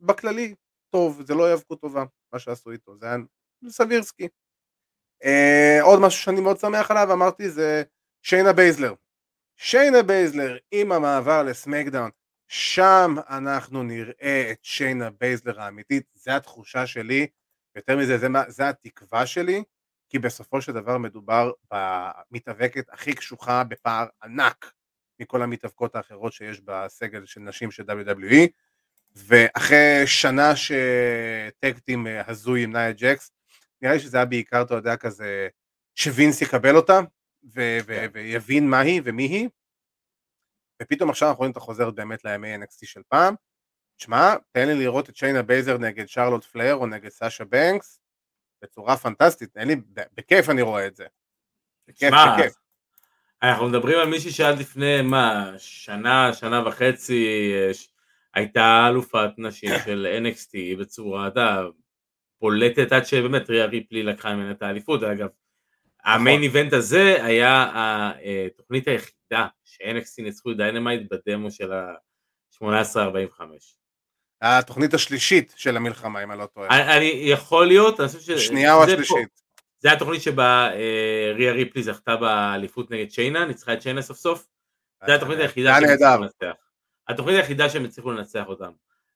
בכללי, טוב, זה לא היאבקות טובה, מה שעשו איתו, זה היה סבירסקי. אה, עוד משהו שאני מאוד שמח עליו, אמרתי, זה שיינה בייזלר. שיינה בייזלר עם המעבר לסמקדאון, שם אנחנו נראה את שיינה בייזלר האמיתית, זה התחושה שלי, יותר מזה, זה התקווה שלי, כי בסופו של דבר מדובר במתאבקת הכי קשוחה בפער ענק מכל המתאבקות האחרות שיש בסגל של נשים של WWE, ואחרי שנה שטקטים הזוי עם נאיה ג'קס, נראה לי שזה היה בעיקר, אתה יודע, כזה, שווינס יקבל אותה, ו- ו- ויבין מה היא ומי היא, ופתאום עכשיו אנחנו רואים את החוזרת באמת לימי NXT של פעם. שמע, תן לי לראות את שיינה בייזלר נגד שרלוט פלר או נגד סאשה בנקס, בצורה פנטסטית, אין לי, בכיף אני רואה את זה. בכיף, בכיף. אנחנו מדברים על מישהי שעד לפני, מה, שנה, שנה וחצי, אה, ש- הייתה אלופת נשים של NXT בצורה, אבסולוטית עד שבאמת ריאה ריפלי לקחה ממנה את האליפות, אגב. ה main event הזה היה התוכנית היחידה ש-NXT ניצחו את דיינמייט בדמו של ה-1845. התוכנית השלישית של המלחמה, אם אני לא טועה. אני, יכול להיות, אני חושב ש... השנייה או השלישית? זה התוכנית שבה אה, ריה ריפלי זכתה באליפות נגד צ'יינה, ניצחה את צ'יינה סוף סוף. זה התוכנית היחידה היה שהם. הצליחו לנצח. התוכנית היחידה שהם הצליחו לנצח אותם.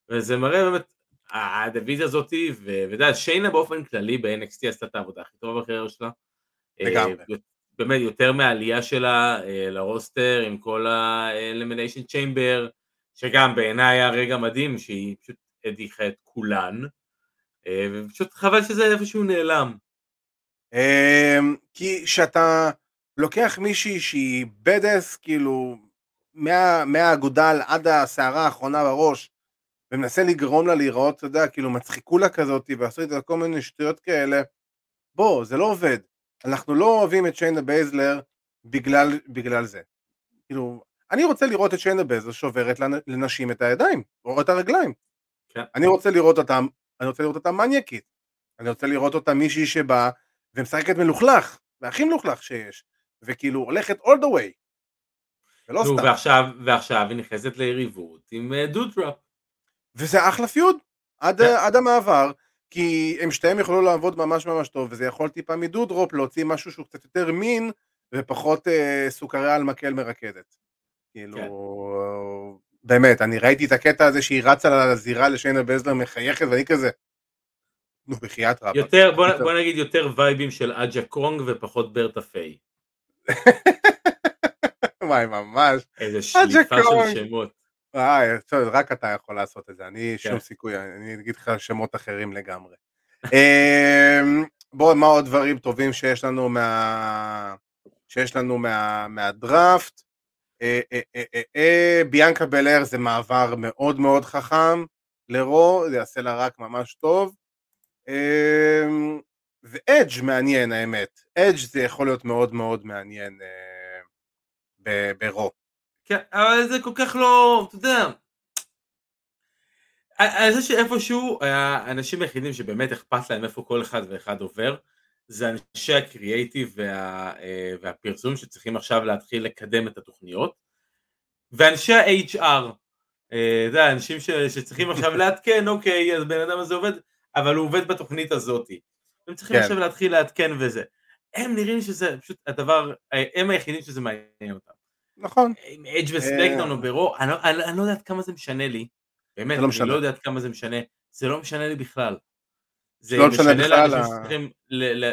וזה מראה באמת, הדיוויזיה הזאתי, ואתה יודע, שיינה באופן כללי ב-NXT עשתה את העבודה הכי טובה בקריירה שלה. לגמרי. אה, באמת, יותר מהעלייה שלה אה, לרוסטר עם כל ה-Elimination Chamber, שגם בעיניי היה רגע מדהים שהיא פשוט הדיחה את כולן. אה, ופשוט חבל שזה איפשהו נעלם. אמ, כי כשאתה לוקח מישהי שהיא badass, כאילו, מה- מהאגודל עד השערה האחרונה בראש, ומנסה לגרום לה להיראות, אתה יודע, כאילו מצחיקולה כזאת, ועשו איתה כל מיני שטויות כאלה, בוא, זה לא עובד. אנחנו לא אוהבים את שיינה בייזלר בגלל, בגלל זה. כאילו, אני רוצה לראות את שיינה בייזלר שוברת לנ- לנשים את הידיים, או את הרגליים. כן. אני רוצה לראות אותה, אני רוצה לראות אותה מניאקית. אני רוצה לראות אותה מישהי שבאה ומשחקת מלוכלך, והכי מלוכלך שיש, וכאילו הולכת all the way. ולא נו, סתם. ועכשיו, ועכשיו היא נכנסת ליריבות עם אה, דודראפ. וזה אחלה feud, עד, כן. עד המעבר, כי הם שתיהם יכולו לעבוד ממש ממש טוב, וזה יכול טיפה מדודרופ להוציא משהו שהוא קצת יותר מין, ופחות אה, סוכריה על מקל מרקדת. כאילו, כן. באמת, אני ראיתי את הקטע הזה שהיא רצה לזירה לשיינה בזלר מחייכת, ואני כזה, נו בחייאת רבאק. יותר, בוא, בוא נגיד יותר וייבים של אג'ה קונג ופחות ברטה פיי. וואי, ממש. איזה שליפה. של שמות. וואי, טוב, רק אתה יכול לעשות את זה, אני כן. שום סיכוי, אני אגיד לך שמות אחרים לגמרי. אמ, בואו, מה עוד דברים טובים שיש לנו מה... שיש לנו מה... מהדראפט? אה, אה, אה, אה, אה, ביאנקה בלר זה מעבר מאוד מאוד חכם לרו, זה יעשה לה רק ממש טוב. אמ, ואדג' מעניין האמת, אדג' זה יכול להיות מאוד מאוד מעניין אה, ברו. כן, אבל זה כל כך לא, אתה יודע, אני חושב שאיפשהו האנשים היחידים שבאמת אכפת להם איפה כל אחד ואחד עובר, זה אנשי הקריאייטיב וה, אה, והפרסום שצריכים עכשיו להתחיל לקדם את התוכניות, ואנשי ה-HR, אה, אתה יודע, אנשים ש, שצריכים עכשיו לעדכן, אוקיי, אז בן אדם הזה עובד, אבל הוא עובד בתוכנית הזאתי. הם צריכים כן. עכשיו להתחיל לעדכן וזה. הם נראים שזה פשוט הדבר, אה, הם היחידים שזה מעניין אותם. נכון. עם אדג' וספקדון או ברו, אני, לא- אני, אני לא יודע עד כמה זה משנה לי, באמת, לא אני. לא יודע עד כמה זה משנה, זה לא משנה לי בכלל. זה לא משנה משנה בכלל, לאנשים שצריכים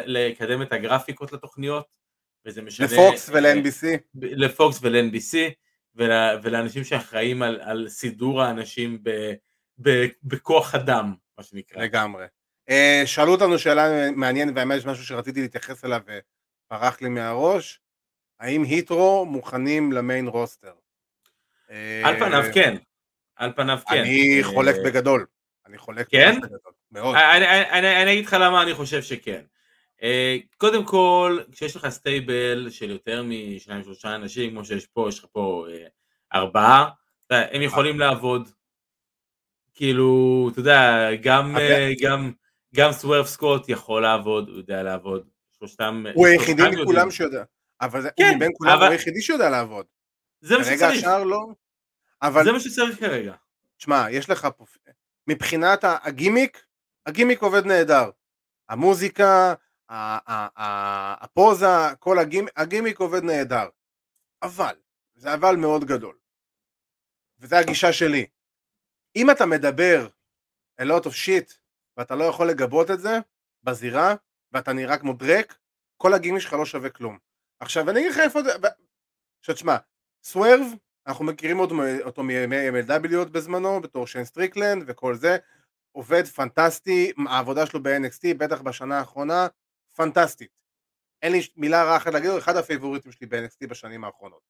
לקדם את הגרפיקות לתוכניות, וזה משנה... לפוקס אה, ול-NBC. לפוקס ול-NBC, ול, ולאנשים שאחראים על, על סידור האנשים ב, ב, בכוח אדם, מה שנקרא. לגמרי. אה, שאלו אותנו שאלה מעניינת, והאמת יש משהו שרציתי להתייחס אליו ופרח לי מהראש, האם היטרו מוכנים למיין רוסטר? אה, על פניו כן, על פניו כן. אני אה, חולק בגדול. אני חולק כן? בגדול. מאוד. אני, אני, אני, אני אגיד לך למה אני חושב שכן. קודם כל, כשיש לך stable של יותר משניים שלושה אנשים, כמו שיש פה, יש לך פה ארבעה, הם יכולים לעבוד. כאילו, אתה יודע, גם, גם, גם סוורב סקוט יכול לעבוד, הוא יודע לעבוד. שלושתם... הוא היחידי. מכולם שיודע. אבל זה, כן, מבין כולם אבל- הוא היחידי שיודע לעבוד. זה מה כרגע שצריך, השאר לא. אבל זה מה שצריך כרגע. תשמע, יש לך פה, מבחינת הגימיק, הגימיק עובד נהדר. המוזיקה, הפוזה, כל הגימיק, הגימיק עובד נהדר. אבל, זה אבל מאוד גדול. וזו הגישה שלי. אם אתה מדבר a lot of shit, ואתה לא יכול לגבות את זה בזירה, ואתה נראה כמו דרק, כל הגימיק שלך לא שווה כלום. עכשיו, אני אגיד לך איפה זה... עכשיו, תשמע, סוורב, אנחנו מכירים אותו, אותו מימי MLW בזמנו, בתור שיין סטריקלנד וכל זה, עובד פנטסטי, העבודה שלו ב-NXT, בטח בשנה האחרונה, פנטסטית. אין לי מילה רעה אחת להגיד, הוא אחד הפייבוריטים שלי ב-NXT בשנים האחרונות.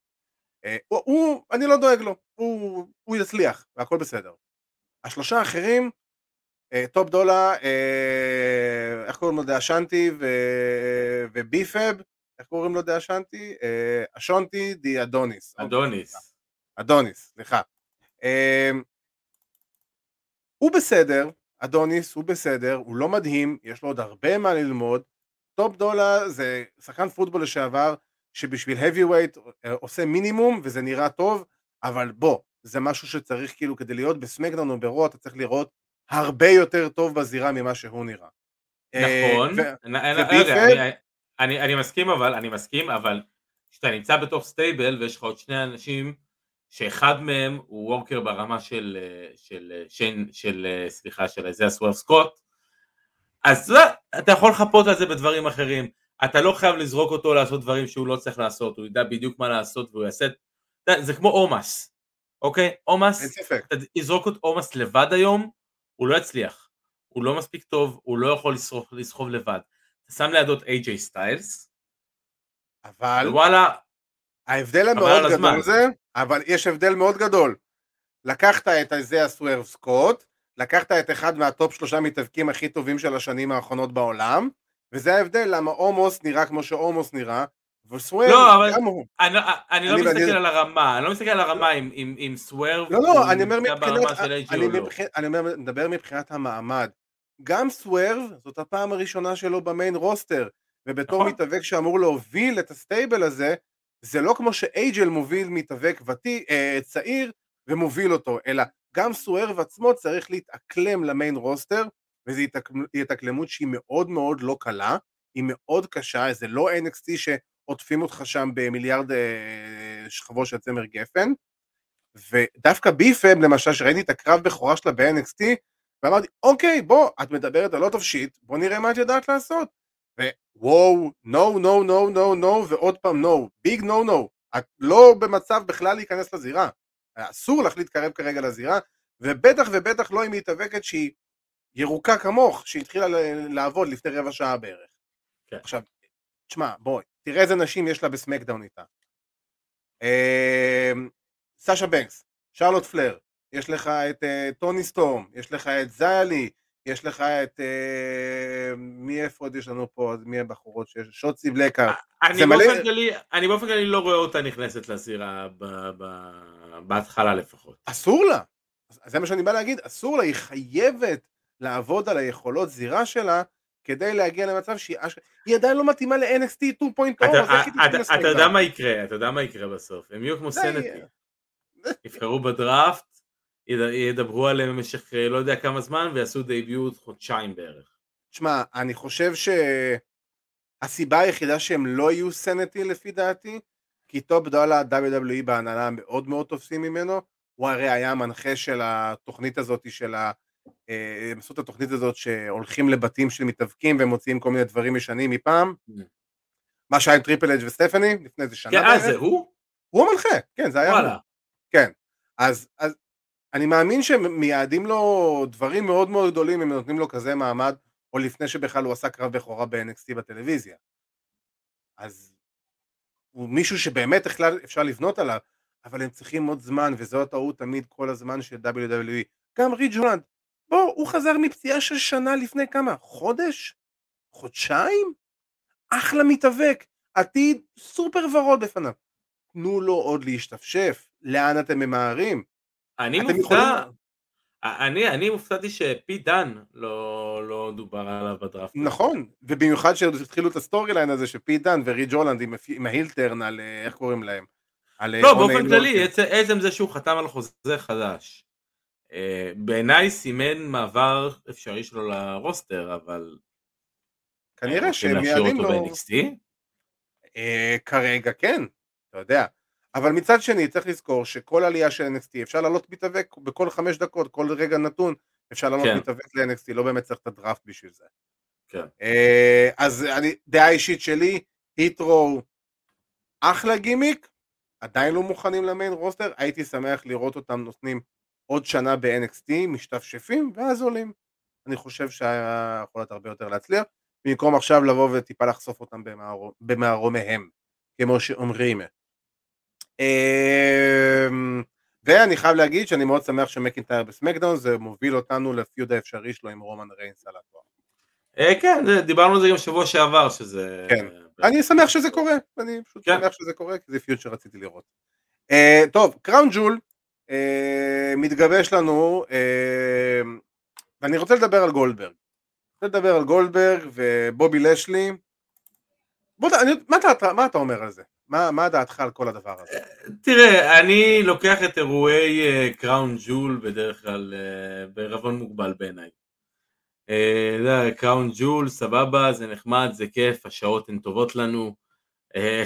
אה, הוא, הוא, אני לא דואג לו, הוא, הוא יצליח, והכל בסדר. השלושה האחרים, אה, טופ דולה, אה, איך קוראים לו דה אשנטי ו- וביפאב, איך קוראים לו דה אשנטי? אה, אשונטי די אדוניס. אדוניס. אדוניס, סליחה. אמ, הוא בסדר, אדוניס הוא בסדר, הוא לא מדהים, יש לו עוד הרבה מה ללמוד. טופ דולה זה שחקן פוטבול לשעבר, שבשביל heavyweight אה, עושה מינימום וזה נראה טוב, אבל בוא, זה משהו שצריך כאילו כדי להיות בסמקדאון או ברו, אתה צריך להיראות הרבה יותר טוב בזירה ממה שהוא נראה. אה, נכון? רגע, אני- אני מסכים אבל, אני מסכים, אבל כשאתה נמצא בתוך stable ויש לך עוד שני אנשים שאחד מהם הוא worker ברמה של, אה, של, אה, של, של אה, סליחה, של איזה סוורב סקוט, אז לא, אתה יכול לחפות על זה בדברים אחרים. אתה לא חייב לזרוק אותו לעשות דברים שהוא לא צריך לעשות, הוא ידע בדיוק מה לעשות והוא יעשה... זה כמו עומוס, אוקיי? עומוס. אתה תזרוק את עומוס לבד היום, הוא לא יצליח. הוא לא מספיק טוב, הוא לא יכול לסחוב, לסחוב לבד. שם לידו את איי-ג'יי סטיילס, אבל וואלה, ההבדל המאוד על הזמן. גדול זה, אבל יש הבדל מאוד גדול. לקחת את איזיה סוורב סקוט, לקחת את אחד מה top שלושה מתאבקים הכי טובים של השנים האחרונות בעולם, וזה ההבדל למה עומוס נראה כמו שעומוס נראה, וסוורב לא, אבל- גם הוא. אני, אני לא אני- מסתכל אני- על הרמה, אני לא מסתכל על הרמה עם, עם, עם סוורב, לא, לא, אני אומר מבחינת, אני, לא. מבח... אני אומר, מדבר מבחינת המעמד. גם סוורב, זאת הפעם הראשונה שלו ב main roster, ובתור נכון. מתאבק שאמור להוביל את ה stable הזה, זה לא כמו שאיי-ג'יי מוביל מתאבק ותיק, אה, צעיר ומוביל אותו, אלא גם סוורב עצמו צריך להתאקלם ל main roster, וזו התאקל- התאקלמות שהיא מאוד מאוד לא קלה, היא מאוד קשה, זה לא NXT שעוטפים אותך שם במיליארד אה, שכבות של צמר גפן, ודווקא ביפם למשל שראיתי את הקרב בכורה שלה ב-NXT ואמרתי אוקיי בוא את מדברת על לא טוב שיט בוא נראה מה את יודעת לעשות. ווואו נו נו נו נו נו ועוד פעם נו ביג נו נו את לא במצב בכלל להיכנס לזירה. אסור לך להתקרב כרגע לזירה ובטח ובטח לא אם היא מתאבקת שהיא ירוקה כמוך שהתחילה לעבוד לפני רבע שעה בערך. כן. עכשיו תשמע בואי תראה איזה נשים יש לה בסמקדאון איתה. אמ, סאשה בנקס, שרלוט פלר, יש לך את אה, טוני סטורם, יש לך את זיילי, יש לך את... אה, מי איפה עוד יש לנו פה? מי הבחורות שיש? שוצי בלקארט. אני זה מלא- אני באופן כללי לא רואה אותה נכנסת לזירה ב- ב- בהתחלה לפחות. אסור לה. אז זה מה שאני בא להגיד, אסור לה, היא חייבת לעבוד על היכולות זירה שלה כדי להגיע למצב שהיא אש... היא עדיין לא מתאימה ל-NXT 2.0, אתה- אתה יודע מה יקרה, אתה יודע מה יקרה בסוף, הם יהיו כמו סנטי. יבחרו בדראפט, ידברו עליהם במשך אה, לא יודע כמה זמן ויעשו דייביוט חודשיים בערך. תשמע, אני חושב שהסיבה היחידה שהם לא יהיו סנטי לפי דעתי, כי טופ דולה, WWE בהנהלה מאוד מאוד תופסים ממנו, הוא הרי היה המנחה של התוכנית הזאת של ה... אה, הם עשו את התוכנית הזאת שהולכים לבתים של מתאבקים ומוציאים כל מיני דברים ישנים מפעם, Mm. מה שהיה עם טריפל אייץ' וסטפני לפני איזה שנה כן, אה. זה הוא? הוא המנחה, כן זה היה הוא. וואלה. כן, אז, אז אני מאמין שהם מייעדים לו דברים מאוד מאוד גדולים אם נותנים לו כזה מעמד, או לפני שבכלל הוא עשה קרב בכורה ב-NXT בטלוויזיה. אז הוא מישהו שבאמת בכלל אפשר לבנות עליו, אבל הם צריכים עוד זמן, וזו הטעות תמיד כל הזמן של WWE. גם ריץ' הולנד, בוא, הוא חזר מפציעה של שנה לפני כמה? חודש? חודשיים? אחלה מתאבק, עתיד סופר ורוד בפניו. תנו לו עוד להשתפשף, לאן אתם ממהרים? אני מופתע, יכולים- אני, אני מופתעתי שפי דן לא, לא דובר עליו בדראפט. נכון, ובמיוחד שהתחילו את ה storyline הזה של פיט דאן ורידג' הולנד עם, עם ה heel turn על, אה, איך קוראים להם? אה, לא, באופן כללי. עצם, זה שהוא חתם על חוזה חדש. אה, בעיניי סימן מעבר אפשרי שלו ל roster, אבל... כנראה שהם אותו לו, כרגע כן, אתה יודע, אבל מצד שני צריך לזכור שכל עלייה של NXT אפשר לעלות מתאבק בכל חמש דקות, כל רגע נתון אפשר לעלות כן. מתאבק ל-NXT, לא באמת צריך את הדראפט בשביל זה. כן. אה, אז אני, דעה אישית שלי, היטרו אחלה גימיק, עדיין לא מוכנים למיין רוסטר, הייתי שמח לראות אותם נותנים עוד שנה ב-NXT, משתפשפים, ואז עולים. אני חושב שהיה יכול להיות הרבה יותר להצליח, במקום עכשיו לבוא וטיפה לחשוף אותם במערו- במערומיהם, כמו שאומרים. אמ, ואני חייב להגיד שאני מאוד שמח שמקינטייר בסמקדאון, זה מוביל אותנו לפיוד האפשרי שלו עם רומן ריינס על התואר. אה, כן, דיברנו על זה גם שבוע שעבר, שזה... כן. אני שמח שזה קורה, אני פשוט כן. שמח שזה קורה, כי זה פיוט שרציתי לראות. Uh, טוב, קראון ג'ול מתגבש לנו, ואני רוצה לדבר על גולדברג. רוצה לדבר על גולדברג ובובי לשלי. בוא, אני, מה, אתה, מה אתה אומר על זה? מה, מה דעתך על כל הדבר הזה? תראה, אני לוקח את אירועי קראון ג'ול בדרך כלל אה, בערבון מוגבל בעיניי. אה, קראון ג'ול, סבבה, זה נחמד, זה כיף, השעות הן טובות לנו. אה,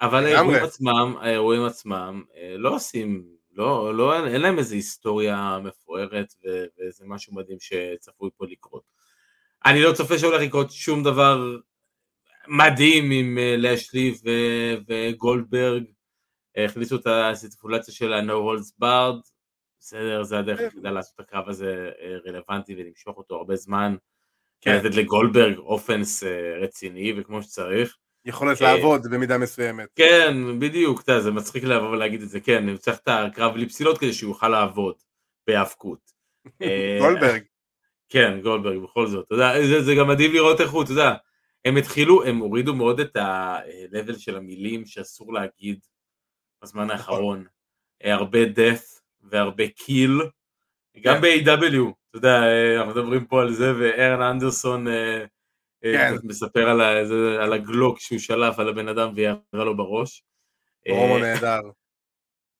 אבל. האירועים עצמם, האירועים עצמם אה, לא עושים, לא, לא, אין להם איזו היסטוריה מפוארת ואיזה משהו מדהים שצפוי פה לקרות. אני לא צופה שהולך לקרות שום דבר מדהים עם אה, לשלי וגולדברג, הכניסו את הסיטפולציה של ה-No Holds Barred, בסדר, זה הדרך היחידה לעשות את הקרב הזה אה, רלוונטי ולמשוך אותו הרבה זמן, כן. לתת לגולדברג אופנס אה, רציני וכמו שצריך. יכולת לעבוד במידה מסוימת. כן, בדיוק, זה מצחיק לבוא ולהגיד את זה, כן, אני צריך את הקרב בלי פסילות כדי שהוא יוכל לעבוד בהיאבקות. אה, גולדברג. כן, גולדברג, בכל זאת, אתה יודע, זה גם מדהים לראות איך הוא, אתה יודע, הם התחילו, הם הורידו מאוד את ה-level של המילים שאסור להגיד בזמן האחרון. אה, הרבה death והרבה kill, גם כן. ב-AW, אתה יודע, אה, אנחנו מדברים פה על זה, וארן אנדרסון אה, אה, כן. מספר על, ה, על הגלוק שהוא שלף על הבן אדם וירה לו בראש. פרומו אה, נהדר.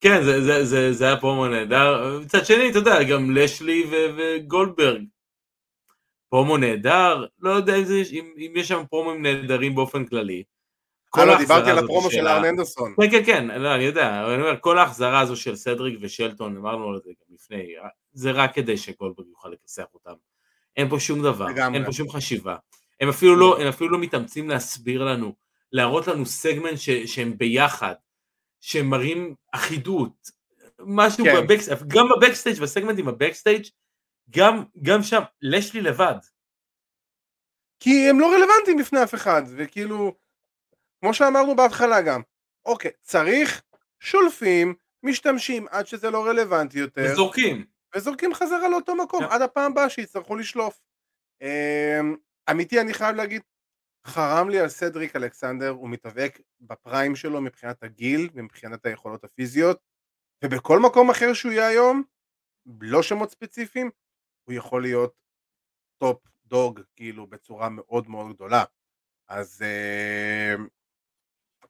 כן, זה, זה, זה, זה היה פרומו נהדר. מצד שני, אתה יודע, גם לשלי וגולדברג. פרומו נהדר, לא יודע אם, זה, אם, אם יש שם פרומים נהדרים באופן כללי. כל אה, לא, ההחזרה דיברתי על הפרומו של ארן אנדרסון. כן, כן, כן, לא, אני יודע, אני אומר, כל ההחזרה הזו של סדריק ושלטון, אמרנו על זה גם לפני, זה רק כדי שגולדברג יוכל לכסח אותם. אין פה שום דבר, לגמרי. אין פה שום חשיבה. הם אפילו לא, הם אפילו לא מתאמצים להסביר לנו, להראות לנו סגמנט ש, שהם ביחד, שהם מראים אחידות, משהו כן. ב backstage, גם ב backstage, בסגמנטים ב backstage, גם, גם שם, לשלטון לבד. כי הם לא רלוונטיים בפני אף אחד, וכאילו, כמו שאמרנו בהתחלה גם, אוקיי, צריך, שולפים, משתמשים עד שזה לא רלוונטי יותר, וזורקים. וזורקים חזרה לאותו מקום, כן. עד הפעם הבאה שיצטרכו לשלוף. אמ, אמיתי, אני חייב להגיד, חרם לי על סדריק אלכסנדר, הוא מתאבק ב prime שלו מבחינת הגיל ומבחינת היכולות הפיזיות, ובכל מקום אחר שהוא יהיה היום, לא שמות ספציפיים, הוא יכול להיות top dog, כאילו, בצורה מאוד מאוד גדולה. אז אמ,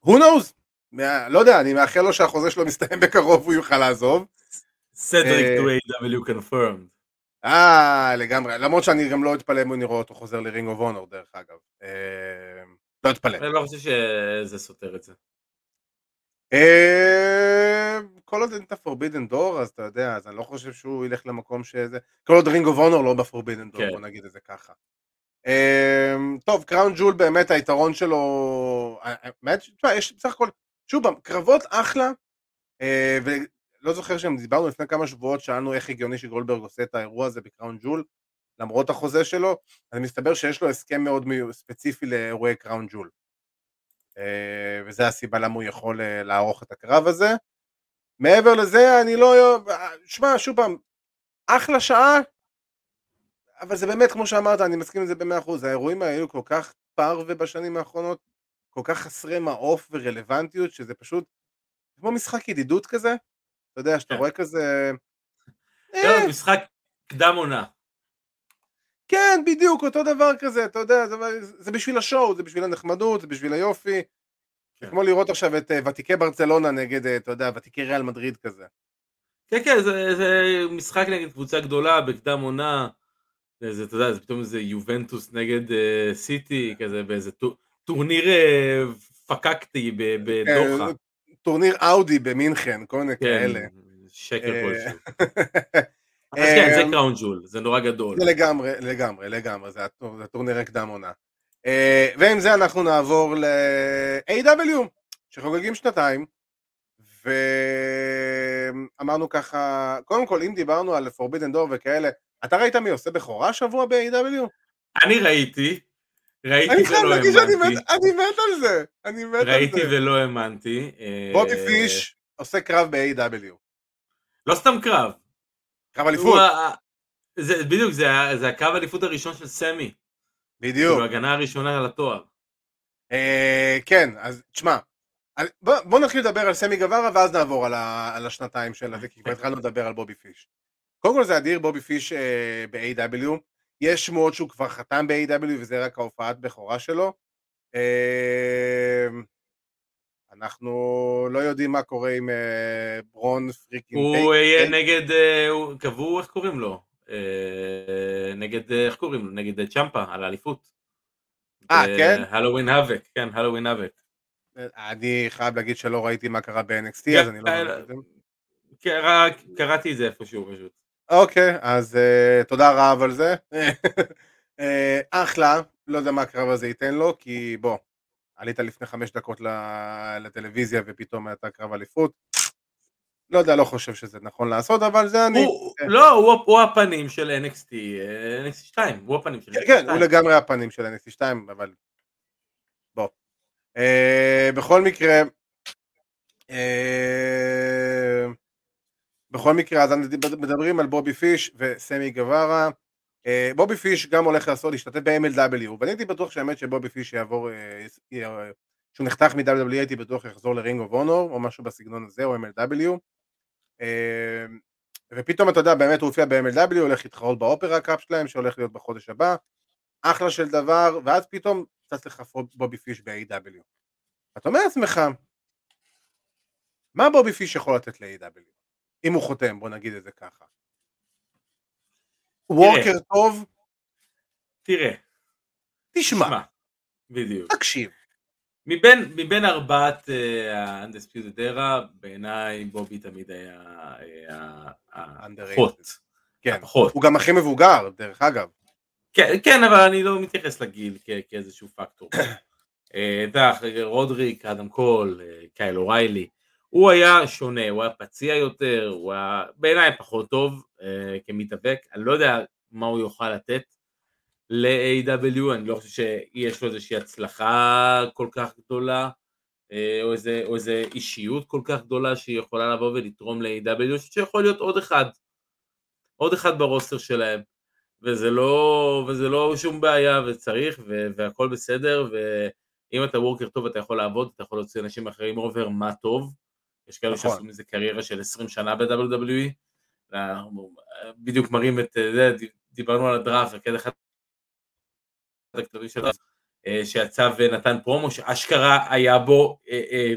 who knows? מה- לא יודע, אני מאחל לו שהחוזה שלו מסתיים בקרוב והוא יוכל לעזוב. סדריק אה, to AEW confirmed. אה, לגמרי, למרות שאני גם לא אתפלא אם אני רואה אותו חוזר ל Ring of Honor דרך אגב. אה, לא אתפלא. אני לא חושב שזה סותר את זה. אה, כל עוד אין את ה Forbidden Door, אז אתה יודע, אז אני לא חושב שהוא ילך למקום שזה... כל עוד Ring of Honor לא ב Forbidden Door, כן. בוא נגיד את זה ככה. אה, טוב, Crown Jewel באמת היתרון שלו... אה, האמת, תשמע, יש בסך הכל... שוב קרבות אחלה, אה, ולא זוכר שהם דיברנו לפני כמה שבועות, שאלנו איך הגיוני שגולדברג עושה את האירוע הזה ב Crown Jewel, למרות החוזה שלו, אז מסתבר שיש לו הסכם מאוד ספציפי לאירועי Crown Jewel. אה, וזה הסיבה למה הוא יכול אה, לערוך את הקרב הזה. מעבר לזה, אני לא... שמע, שוב פעם, אחלה שעה, אבל זה באמת, כמו שאמרת, אני מסכים עם זה במאה אחוז, האירועים האלו כל כך פרווה בשנים האחרונות, כל כך חסרי מעוף ורלוונטיות, שזה פשוט כמו משחק ידידות כזה, אתה יודע, שאתה כן. רואה כזה... לא, אה, משחק קדם עונה. כן, בדיוק, אותו דבר כזה, אתה יודע, זה, זה בשביל ה show, זה בשביל הנחמדות, זה בשביל היופי. כן. כמו לראות עכשיו את אה, ותיקי ברצלונה נגד, אה, אתה יודע, ותיקי ריאל מדריד כזה. כן, כן, זה, זה משחק נגד קבוצה גדולה בקדם עונה. זה, אתה יודע, זה פתאום איזה יובנטוס נגד אה, סיטי, כזה באיזה טור, טורניר אה, פקקטי בדוחה. אה, טורניר אאודי במינכן, כל מיני כן, כאלה. שקר אה, כלשהו. אז כן, זה Crown Jewel, זה נורא גדול. זה לגמרי, לגמרי, לגמרי, זה הטור- זה הטורנירי קדם עונה. אה, ועם זה אנחנו נעבור ל-AW, שחוגגים שנתיים, ואמרנו ככה, קודם כל, אם דיברנו על Forbidden Door וכאלה, אתה ראית מי עושה בכורה השבוע ב-AW? אני ראיתי, ראיתי אני חייב ולא להגיד שאני האמנתי. מת, אני מת על זה, אני מת על ראיתי זה. ולא האמנתי. אה, בובי פיש עושה קרב ב-AW, לא סתם קרב. קרב אליפות, זה- בדיוק, זה זה הקרב האליפות הראשון של סמי. בדיוק. הוא ההגנה הראשונה על התואר. אה, כן, אז תשמע, בוא, בוא נתחיל לדבר על סמי גווארה ואז נעבור על, ה, על השנתיים של הזה, כי כבר התחלנו לדבר על בובי פיש. קודם כל זה אדיר, בובי פיש אה, ב-AW, יש שמועות שהוא כבר חתם ב-AW וזה רק ההופעת בכורה שלו. אה, אנחנו לא יודעים מה קורה עם אה, ברון פריקינג הוא דיי- יהיה דיי- נגד, אה, קבעו, איך קוראים לו? אה, נגד, אה, איך קוראים לו? נגד אה, צ'מפה, על האליפות. אה, כן? הלואוין האבק, כן, הלואוין האבק. אני חייב להגיד שלא ראיתי מה קרה ב-NXT, אז אני לא... אה, יודע. קרא- קראתי את זה איפשהו פשוט. אוקיי, אז תודה רב על זה. אחלה, לא יודע מה הקרב הזה ייתן לו, כי בוא, עלית לפני חמש דקות לטלוויזיה ופתאום הייתה קרב אליפות. לא יודע, לא חושב שזה נכון לעשות, אבל זה אני. כן. לא, הוא- הפנים של NXT, אה, NXT 2, הוא הפנים של NXT 2. כן, הוא לגמרי הפנים של NXT 2, אבל בוא. Uh, בכל מקרה, uh, בכל מקרה, אז מדברים על בובי פיש וסמי גווארה. Uh, בובי פיש גם הולך לעשות, להשתתף ב-MLW, ואני הייתי בטוח שהאמת שבובי פיש יעבור, uh, י- שהוא נחתך מ-WWE, הייתי בטוח יחזור ל Ring of Honor, או משהו בסגנון הזה, או MLW. ופתאום אתה יודע, באמת הוא הופיע ב-MLW, הולך להתחרות ב Opera Cup שלהם, שהולך להיות בחודש הבא. אחלה של דבר, ואז פתאום צץ לך בובי פיש ב-AEW. אתה אומר לעצמך, מה בובי פיש יכול לתת ל-AEW? אם הוא חותם, בוא נגיד את זה ככה. worker טוב, תראה, תשמע, שמע, בדיוק. תקשיב. מבין, מבין ארבעת ה-Undisputed Era, בעיניי בובי תמיד היה אה. הפחות. כן, הפחות. הוא גם הכי מבוגר, דרך אגב. כן, כן, אבל אני לא מתייחס לגיל כ- כאיזשהו פקטור. אה, אתה יודע, רודריק, אדם קול, אה, קייל אוריילי, הוא היה שונה, הוא היה פציע יותר, הוא היה בעיניי פחות טוב אה, כמתאבק, אני לא יודע מה הוא יוכל לתת ל-AEW, אני לא חושב שיש לו איזושהי הצלחה כל כך גדולה, אה, או איזה, או איזה אישיות כל כך גדולה שהיא יכולה לבוא ולתרום ל-AEW, אני חושב שיכול להיות עוד אחד, עוד אחד ב roster שלהם. וזה לא, וזה לא שום בעיה וצריך ו- והכל בסדר ואם אתה worker טוב אתה יכול לעבוד, אתה יכול להוציא אנשים אחרים over, מה טוב. יש כאלה נכון. שעשו מזה קריירה של 20 שנה ב-WWE. אנחנו בדיוק מראים את זה, דיברנו על הדראפט, וכן אחד הכתבים של הדראפט, אה, שיצא ונתן פרומו שאשכרה היה בו אה, אה,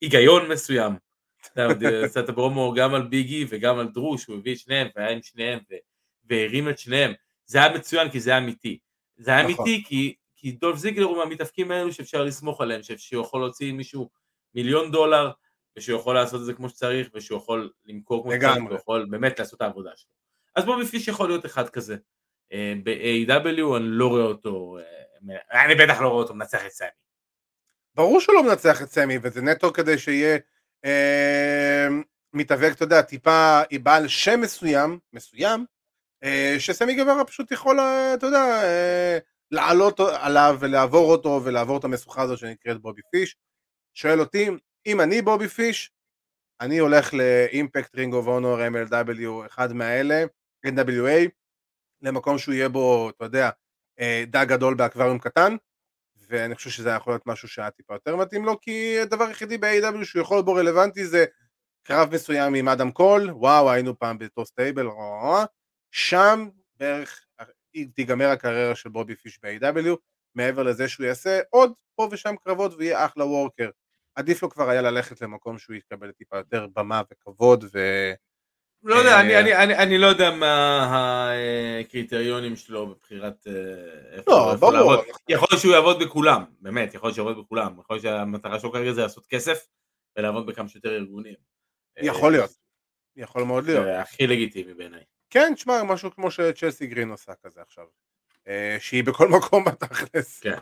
היגיון מסוים. עשה את הפרומו גם על ביגי וגם על דרוש, הוא הביא את שניהם והיה עם שניהם. והרים את שניהם. זה היה מצוין כי זה היה אמיתי. זה היה נכון. אמיתי כי, כי דולף זיגלר הוא מהמתאפקים האלו שאפשר לסמוך עליהם, ש- שהוא יכול להוציא מישהו מיליון דולר, ושהוא יכול לעשות את זה כמו שצריך, ושהוא יכול למכור כמו שצריך. והוא יכול באמת לעשות את העבודה שלו. אז בובי פיש יכול להיות אחד כזה. אה, ב-AW אני לא רואה אותו, אה, אני בטח לא רואה אותו מנצח את סמי. ברור שהוא לא מנצח את סמי, וזה נטו כדי שיהיה אה, מתאבק, אתה יודע, טיפה בעל שם מסוים, מסוים, אה, שסמי גברה פשוט יכול, אה, אתה יודע, אה, לעלות עליו ולעבור אותו ולעבור את המשוכה הזו שנקראת בובי פיש. שואל אותי, אם אני בובי פיש, אני הולך ל Impact Ring of Honor MLW, אחד מהאלה, NWA, למקום שהוא יהיה בו, אתה יודע, אה, דג גדול באקווריום קטן, ואני חושב שזה יכול להיות משהו שהיה טיפה יותר מתאים לו, כי הדבר היחידי ב-AEW שהוא יכול להיות בו רלוונטי זה קרב מסוים עם אדם קול, וואו היינו פעם באותו stable, שם בערך תיגמר הקריירה של בובי פיש ב-AEW, מעבר לזה שהוא יעשה עוד פה ושם קרבות ויהיה אחלה וורקר. עדיף לו כבר היה ללכת למקום שהוא יקבל טיפה יותר במה וכבוד ו... לא יודע, אה, אני, אני, אני, אני לא יודע מה הקריטריונים שלו בבחירת אה, איפה לא, איפה. לעבוד. יכול להיות שהוא יעבוד בכולם, באמת, יכול להיות שהוא יעבוד בכולם. יכול להיות שהמטרה שלו כרגע זה לעשות כסף ולעבוד בכמה שיותר ארגונים. יכול אה, להיות. יכול מאוד להיות. זה הכי לגיטימי בעיניי. כן, תשמע, משהו כמו שצ'לסי גרין עושה כזה עכשיו. שהיא בכל מקום בתכלס. כן.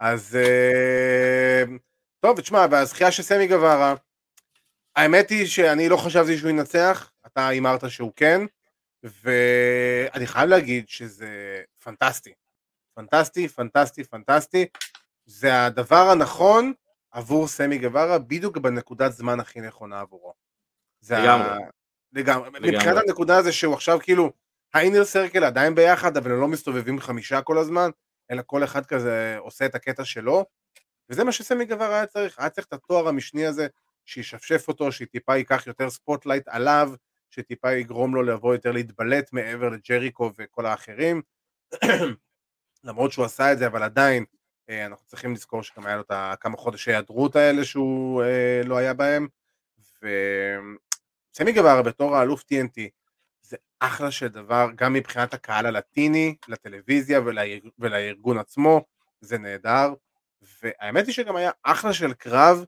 אז טוב, תשמע, והזכייה של סמי גווארה, האמת היא שאני לא חשבתי שהוא ינצח, אתה הימרת שהוא כן, ואני חייב להגיד שזה פנטסטי. פנטסטי, פנטסטי, פנטסטי. זה הדבר הנכון עבור סמי גווארה, בדיוק בנקודת זמן הכי נכונה עבורו. זה ה- לגמרי. לגמרי. מבחינת הנקודה זה שהוא עכשיו כאילו, ה Inner Circle עדיין ביחד, אבל הם לא מסתובבים חמישה כל הזמן, אלא כל אחד כזה עושה את הקטע שלו, וזה מה שסמי גווארה היה צריך, היה צריך את התואר המשני הזה, שישפשף אותו, שטיפה ייקח יותר spotlight עליו, שטיפה יגרום לו לבוא יותר להתבלט מעבר לג'ריקו וכל האחרים. למרות שהוא עשה את זה, אבל עדיין אה, אנחנו צריכים לזכור שגם היה לו את הכמה חודשי היעדרות האלה שהוא אה, לא היה בהם. וסמי גווארה בתור האלוף TNT זה אחלה של דבר, גם מבחינת הקהל הלטיני, לטלוויזיה ולארג... ולארגון עצמו, זה נהדר. והאמת היא שגם היה אחלה של קרב,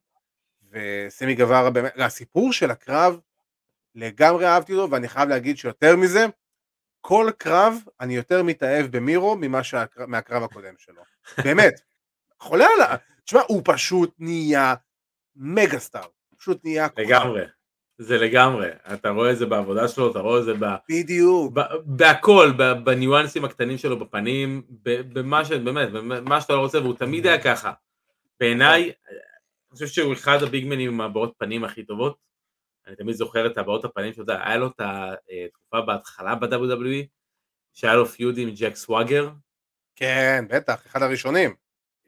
וסמי גווארה באמת, הסיפור של הקרב, לגמרי אהבתי אותו, ואני חייב להגיד שיותר מזה, כל קרב אני יותר מתאהב במירו ממה שהקרב, מהקרב הקודם שלו. באמת. חולה עליו. תשמע, הוא פשוט נהיה מגה סטאר. פשוט נהיה... לגמרי. זה לגמרי. אתה רואה את זה בעבודה שלו, אתה רואה את זה ב... בדיוק. ב- בהכל, ב- בניואנסים הקטנים שלו בפנים, ב- במה ש... באמת, במה שאתה לא רוצה, והוא תמיד היה ככה. בעיניי, אני חושב שהוא אחד הביגמנים עם הבעות פנים הכי טובות. אני תמיד זוכר את הבעות הפנים שלו, היה לו את התקופה בהתחלה ב-WWE, שהיה לו פיוד עם ג'ק סוואגר. כן, בטח, אחד הראשונים.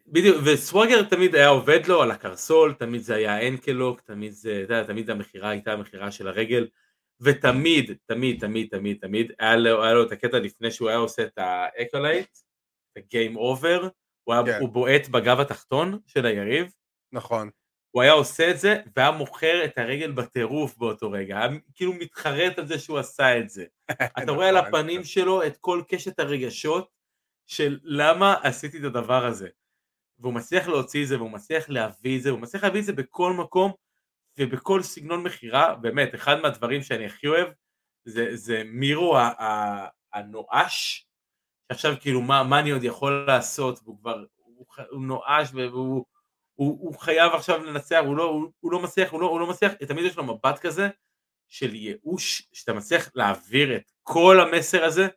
בדיוק, וסוואגר תמיד היה עובד לו על הקרסול, תמיד זה היה ankle lock, תמיד זה, אתה יודע, תמיד המכירה הייתה המכירה של הרגל, ותמיד, תמיד, תמיד, תמיד, תמיד, היה לו, היה לו את הקטע לפני שהוא היה עושה את ה Accolade, את ה Game Over, הוא, היה, כן. הוא בועט בגב התחתון של היריב, נכון. הוא היה עושה את זה, והיה מוכר את הרגל בטירוף באותו רגע, היה כאילו מתחרט על זה שהוא עשה את זה. אתה רואה על נכון, הפנים שלו את כל קשת הרגשות של למה עשיתי את הדבר הזה. והוא מצליח להוציא את זה, והוא מצליח להביא את זה, הוא מצליח להביא את זה בכל מקום ובכל סגנון מכירה, באמת, אחד מהדברים שאני הכי אוהב, זה, זה מירו ה- ה- הנואש, שעכשיו כאילו מה, מה אני עוד יכול לעשות, והוא כבר, הוא, הוא נואש והוא הוא, הוא חייב עכשיו לנצח, הוא לא, הוא, הוא לא מצליח, הוא לא, הוא לא מצליח, תמיד יש לו מבט כזה של ייאוש, שאתה מצליח להעביר את כל המסר הזה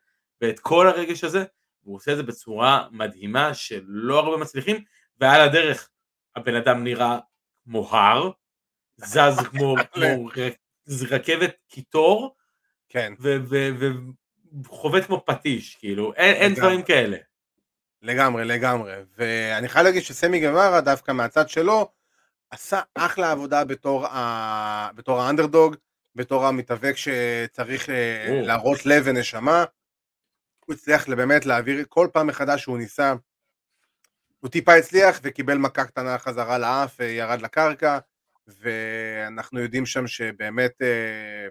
ואת כל הרגש הזה, והוא עושה את זה בצורה מדהימה שלא הרבה מצליחים, ועל הדרך הבן אדם נראה כמו הר, זז כמו, כמו ר- רכבת קיטור, כן, וחובט כמו פטיש, כאילו, אין, אין. דברים כאלה. לגמרי, לגמרי. ואני חייב להגיד שסמי גווארה, דווקא מהצד שלו, עשה אחלה עבודה בתור, ה... בתור האנדרדוג, בתור המתאבק שצריך אה. להראות לב ונשמה. הוא הצליח באמת להעביר כל פעם מחדש שהוא ניסה. הוא טיפה הצליח וקיבל מכה קטנה חזרה לאף, אה, ירד לקרקע, ואנחנו יודעים שם שבאמת אה,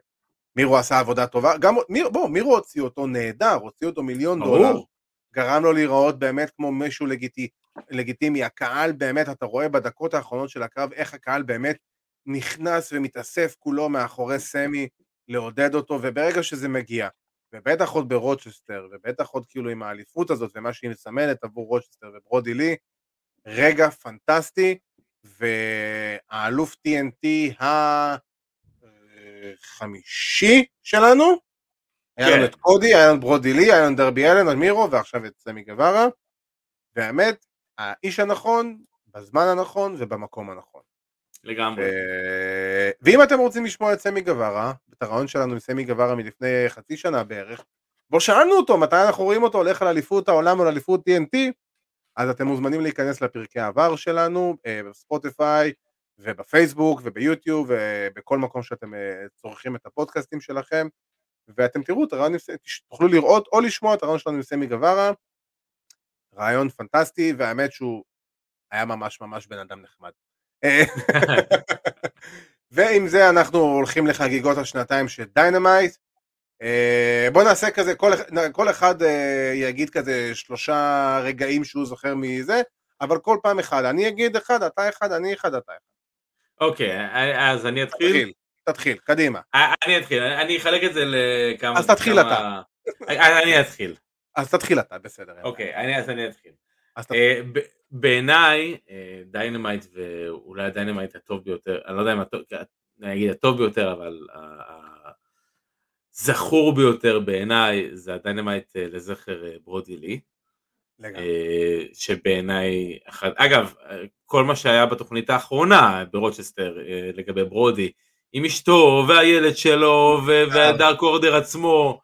מירו עשה עבודה טובה. גם, מיר, בוא, מירו הוציא אותו נהדר, הוציא אותו מיליון דולר. ברור. גרם לו להיראות באמת כמו מישהו לגיטי, לגיטימי. הקהל באמת, אתה רואה בדקות האחרונות של הקרב, איך הקהל באמת נכנס ומתאסף כולו מאחורי סמי לעודד אותו, וברגע שזה מגיע, ובטח עוד ברוצ'סטר, ובטח עוד כאילו עם האליפות הזאת ומה שהיא מסמלת עבור רוצ'סטר וברודי לי, רגע פנטסטי, והאלוף TNT החמישי שלנו, היה לנו כן. את קודי, היה לנו את ברודי לי, היה לנו את דרבי אלן, ומירו, ועכשיו את סמי גווארה, והאמת, האיש הנכון, בזמן הנכון ובמקום הנכון. לגמרי. ו- ואם אתם רוצים לשמוע את סמי גווארה, את הרעיון שלנו עם סמי גווארה מלפני חצי שנה בערך, בו שאלנו אותו מתי אנחנו רואים אותו הולך על אליפות העולם או על אליפות TNT, אז אתם מוזמנים להיכנס לפרקי העבר שלנו, אה, בספוטיפיי ובפייסבוק וביוטיוב ובכל מקום שאתם אה, צורכים את הפודקאסטים שלכם, ואתם תראו את הרעיון, תוכלו לראות או לשמוע את הריאיון שלנו עם סמי גווארה, ריאיון פנטסטי, והאמת שהוא היה ממש ממש בן אדם נחמד. ועם זה אנחנו הולכים לחגיגות השנתיים של דיינמייט. אה, בוא נעשה כזה, כל, כל אחד אה, יגיד כזה שלושה רגעים שהוא זוכר מזה, אבל כל פעם אחד. אני אגיד אחד, אתה אחד, אני אחד, אתה אחד. אוקיי, אז אני אתחיל. תתחיל, תתחיל, קדימה. אה, אני אתחיל, אני אחלק את זה לכמה... אז תתחיל כמה- אה, אני אתחיל, אז תתחיל אתה, בסדר. אוקיי, אז אני אתחיל. בעיניי, דיינמייט ואולי הדיינמייט הטוב ביותר, אני לא יודע אם הטוב, אני אגיד הטוב ביותר, אבל הזכור ביותר בעיניי זה הדיינמייט אה, לזכר אה, ברודי לי. לגמרי. אה, שבעיניי, אגב, כל מה שהיה בתוכנית האחרונה ברוצ'סטר לגבי ברודי, עם אשתו והילד שלו והדארק אורדר עצמו,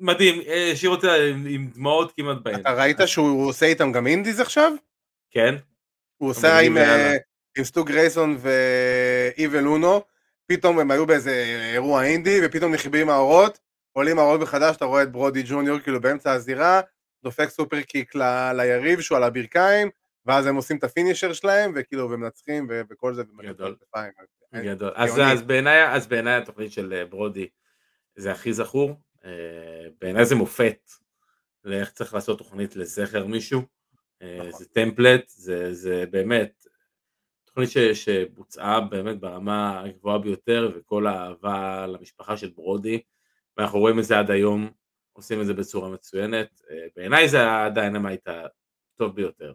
מדהים, אה, השאיר אותה עם עם דמעות כמעט בעין. אתה ראית שהוא עושה איתם גם אינדיז עכשיו? כן? הוא עושה עם. אה, עם סטו גרייסון ואיבל אונו, פתאום הם היו באיזה אירוע אינדי, ופתאום נכבים האורות, עולים האורות מחדש, אתה רואה את ברודי ג'וניור כאילו באמצע הזירה, דופק סופר קיק ל- ליריב שהוא על הברכיים, ואז הם עושים את הפינישר שלהם, וכאילו, ומנצחים ו- וכל זה. גדול. גדול. אז. אז, בעיניי, אז בעיניי התוכנית של אה, ברודי זה הכי זכור, אה, בעיניי זה מופת לאיך צריך לעשות תוכנית לזכר מישהו, אה, נכון. זה טמפלט, זה, זה באמת תוכנית ש, שבוצעה באמת ברמה הגבוהה ביותר וכל האהבה למשפחה של ברודי ואנחנו רואים את זה עד היום, עושים את זה בצורה מצוינת, אה, בעיניי זה הדיינמייט הטוב ביותר.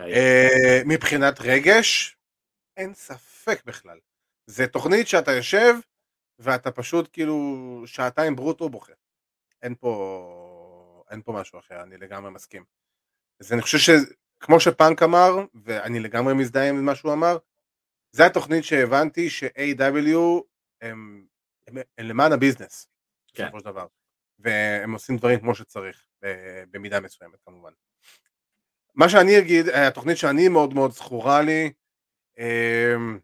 אה, מבחינת רגש, אין ספק בכלל. זה תוכנית שאתה יושב ואתה פשוט כאילו שעתיים ברוטו בוכה. אין פה, אין פה משהו אחר, אני לגמרי מסכים. אז אני חושב שכמו שפאנק אמר, ואני לגמרי מזדהה עם מה שהוא אמר, זה התוכנית שהבנתי ש-AEW הם, הם, הם למען הביזנס, כן. בסופו של דבר. והם עושים דברים כמו שצריך, במידה מסוימת כמובן. מה שאני אגיד, התוכנית שאני מאוד מאוד זכורה לי, אמ,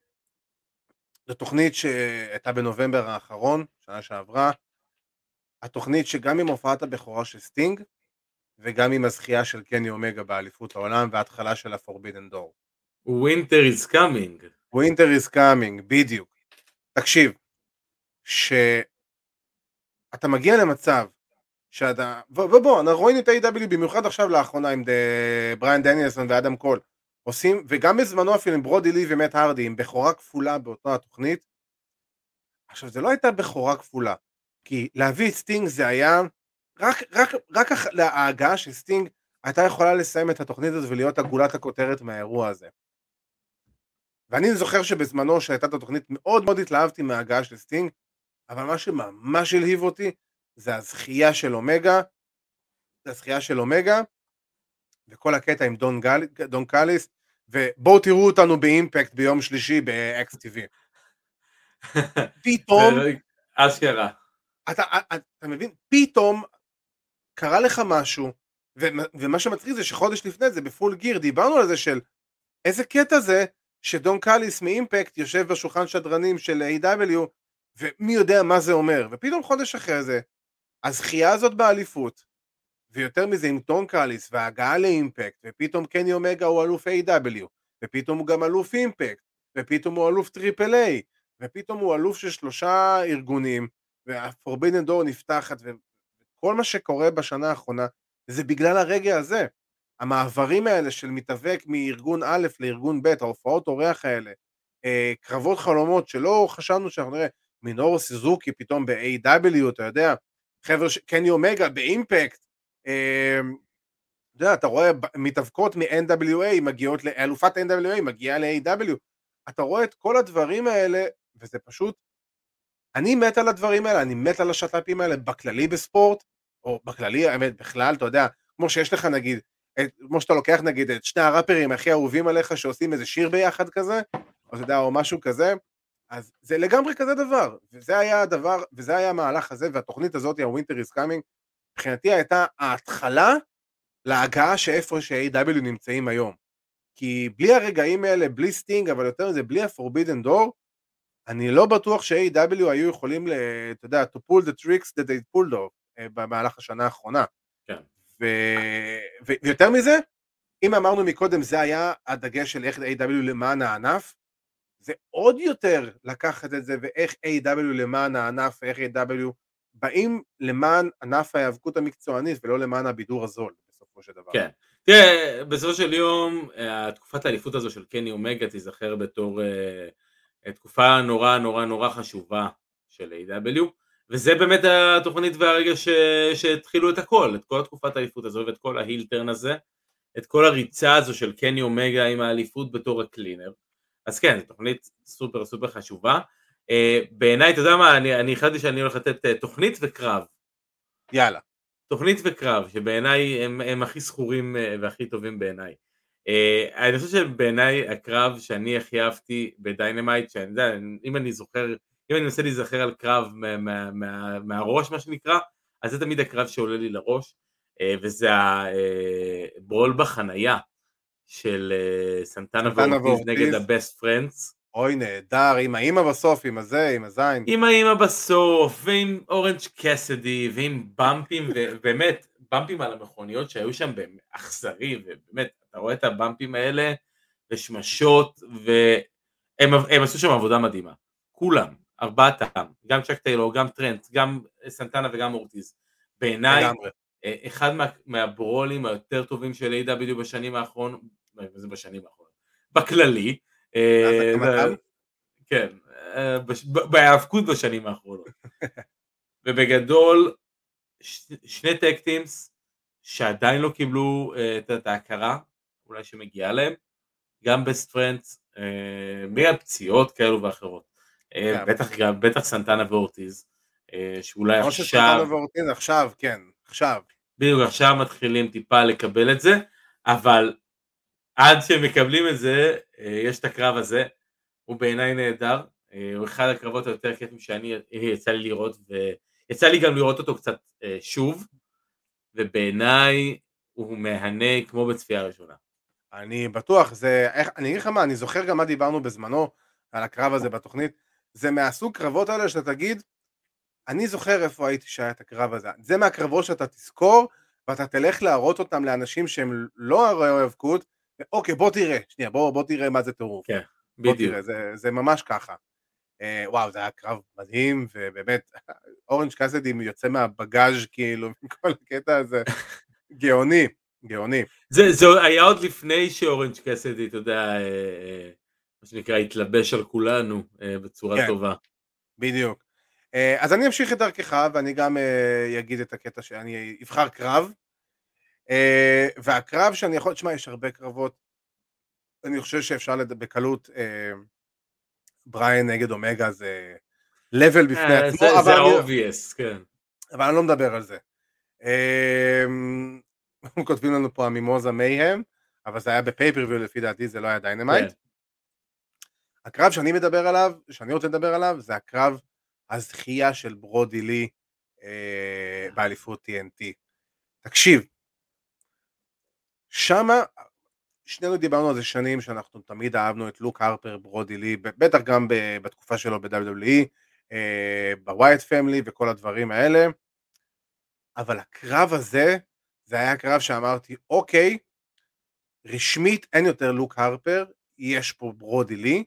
זו תוכנית שהייתה בנובמבר האחרון, שנה שעברה, התוכנית שגם עם הופעת הבכורה של סטינג, וגם עם הזכייה של קני אומגה באליפות העולם וההתחלה של ה-Forbidden Door. Winter is coming. Winter is coming, בדיוק. תקשיב, שאתה מגיע למצב שאתה, ובוא, בוא, אנחנו רואים את A.E.W. במיוחד עכשיו לאחרונה עם ד- בריאן דניאלסון ואדם קול, עושים, וגם בזמנו אפילו עם ברודי לי ומט הרדי, עם בכורה כפולה באותה התוכנית. עכשיו, זה לא הייתה בכורה כפולה, כי להביא את סטינג זה היה, רק, רק, רק ההגעה של סטינג הייתה יכולה לסיים את התוכנית הזאת ולהיות הגולת הכותרת מהאירוע הזה. ואני זוכר שבזמנו שהייתה את התוכנית מאוד מאוד התלהבתי מההגעה של סטינג, אבל מה שממש הלהיב אותי זה הזכייה של אומגה, זה הזכייה של אומגה, וכל הקטע עם דון, דון קאליס, ובואו תראו אותנו באימפקט ביום שלישי ב-AXS TV. פתאום, אשכרה. אתה, אתה, אתה מבין, פתאום קרה לך משהו, ומה- ומה שמצחיק זה שחודש לפני זה ב-Full Gear דיברנו על זה של איזה קטע זה שדון קאליס מאימפקט יושב בשולחן שדרנים של A.E.W. ומי יודע מה זה אומר, ופתאום חודש אחרי זה, הזכייה הזאת באליפות, ויותר מזה עם דון קאליס וההגעה לאימפקט, ופתאום קני אומגה הוא אלוף A.E.W. ופתאום הוא גם אלוף אימפקט, ופתאום הוא אלוף טריפל איי, ופתאום הוא אלוף של שלושה ארגונים, וה-Forbidden Door נפתחת, וכל מה שקורה בשנה האחרונה, זה בגלל הרגע הזה. המעברים האלה של מתאבק מארגון א' לארגון ב', ההופעות אורח האלה, אה, קרבות חלומות שלא חשבנו שאנחנו נראה, מינורו סיזוקי פתאום ב-AW, אתה יודע, חבר'ה, קני אומגה באימפקט, אתה יודע, אתה רואה מתאבקות מ-NWA מגיעות, אלופת NWA מגיעה ל-AW, אתה רואה את כל הדברים האלה, וזה פשוט, אני מת על הדברים האלה, אני מת על השת"פים האלה בכללי בספורט, או בכללי, האמת, בכלל, אתה יודע, כמו שיש לך נגיד, את, כמו שאתה לוקח נגיד את שני הראפרים הכי אהובים עליך שעושים איזה שיר ביחד כזה, או אתה יודע, או משהו כזה, אז זה לגמרי כזה דבר, וזה היה הדבר, וזה היה המהלך הזה, והתוכנית הזאת, ה-Winter is coming, מבחינתי הייתה ההתחלה להגעה שאיפה ש-AW נמצאים היום. כי בלי הרגעים האלה, בלי סטינג, אבל יותר מזה, בלי ה-Forbidden Door, אני לא בטוח ש-AEW היו יכולים, אתה יודע, to pull the tricks that they pulled off אה, במהלך השנה האחרונה. כן. ו... ו... ויותר מזה, אם אמרנו מקודם זה היה הדגש של איך A.E.W. למען הענף, זה עוד יותר לקחת את זה ואיך A.E.W. למען הענף ואיך A.E.W. באים למען ענף ההיאבקות המקצוענית ולא למען הבידור הזול בסופו של דבר. כן. תראה, בסופו של יום, אה, תקופת האליפות הזו של קני אומגה תיזכר בתור אה, תקופה נורא נורא נורא חשובה של A.W. וזה באמת התוכנית והרגע ש... שהתחילו את הכל, את כל התקופת האליפות הזו ואת כל ההילטרן הזה, את כל הריצה הזו של קני אומגה עם האליפות בתור הקלינר. אז כן, זו תוכנית סופר סופר חשובה. אה, בעיניי, אתה יודע מה, אני, החלטתי שאני הולך לתת אה, תוכנית וקרב. יאללה. תוכנית וקרב, שבעיניי הם, הם הכי זכורים אה, והכי טובים בעיניי. אה, אני חושב שבעיניי הקרב שאני הכי אהבתי בדיינמייט, שאני יודע, אם אני זוכר, אם אני מנסה להיזכר על קרב מה, מה, מה, מהראש מה שנקרא, אז זה תמיד הקרב שעולה לי לראש, אה, וזה ה brawl בחנייה של אה, סנטנה ואורטיז נגד. הבסט פרנדס. אוי נהדר, עם האימא בסוף, עם הזה, עם הזין. עם האימא בסוף, ועם אורנג' קסדי, ועם במפים, ובאמת, במפים על המכוניות שהיו שם אכזרי, ובאמת, אתה רואה את הבמפים האלה, ושמשות, והם הם עשו שם עבודה מדהימה. כולם, ארבעתם, גם צ'ק טיילור, גם טרנט, גם סנטנה וגם אורטיז. בעיניי. אה, אחד מה, מהברולים היותר טובים של A.W בשנים האחרונות, מה זה בשנים האחרונות? בכללי. אה? כן, אה, בהיאבקות בשנים האחרונות. ובגדול, שני tag teams שעדיין לא קיבלו אה, את- ההכרה, אולי שמגיעה להם, גם בסט פרנדס, בגלל פציעות כאלו ואחרות. כן. בטח גם, בטח סנטנה ואורטיז, שאולי עכשיו, שסנטנו ואורטיז עכשיו, כן, עכשיו. בדיוק עכשיו מתחילים טיפה לקבל את זה, אבל עד שהם מקבלים את זה, אה, יש את הקרב הזה, הוא בעיניי נהדר, אה, הוא אחד הקרבות היותר כיפים שאני אה, יצא לי לראות, ויצא לי גם לראות אותו קצת שוב, ובעיניי הוא מהנה כמו בצפייה ראשונה. אני בטוח, זה, איך, אני אגיד לך מה, אני זוכר גם מה דיברנו בזמנו על הקרב הזה בתוכנית, זה מהסוג קרבות האלה שאתה תגיד, אני זוכר איפה הייתי שהיה את הקרב הזה, זה מהקרבות שאתה תזכור, ואתה תלך להראות אותם לאנשים שהם לא הרי האבקות, אוקיי בוא תראה, שנייה בוא, בוא תראה מה זה טירוף, כן, בוא בדיוק. תראה, זה, זה ממש ככה. אה, וואו זה היה קרב מדהים, ובאמת, אורנג' קאסדי יוצא מהבגאז' כאילו, מכל הקטע הזה, גאוני, גאוני. זה, זה היה עוד לפני שאורנג' קסדי, אתה יודע, אה, אה, מה שנקרא, התלבש על כולנו אה, בצורה כן. טובה. בדיוק. אה, אז אני אמשיך את דרכך ואני גם אה, אגיד את הקטע שאני אבחר קרב. אה, והקרב שאני יכול, תשמע יש הרבה קרבות, אני חושב שאפשר לד... בקלות אה, בריאן נגד אומגה זה level בפני אה, עצמו, זה- obvious, כן. אבל אני לא מדבר על זה. אה, כותבים לנו פה ה Mimosa Mayhem, אבל זה היה ב pay-per-view לפי דעתי, זה לא היה דיינמייט. כן. הקרב שאני מדבר עליו, שאני רוצה לדבר עליו, זה הקרב הזכייה של ברודי לי אה, באליפות TNT. תקשיב, שמה, שנינו דיברנו על זה שנים שאנחנו תמיד אהבנו את לוק הרפר, ברודי לי, בטח גם בתקופה שלו ב-WWE, אה, בווייט פמילי וכל הדברים האלה, אבל הקרב הזה, זה היה קרב שאמרתי, אוקיי, רשמית אין יותר לוק הרפר, יש פה ברודי לי,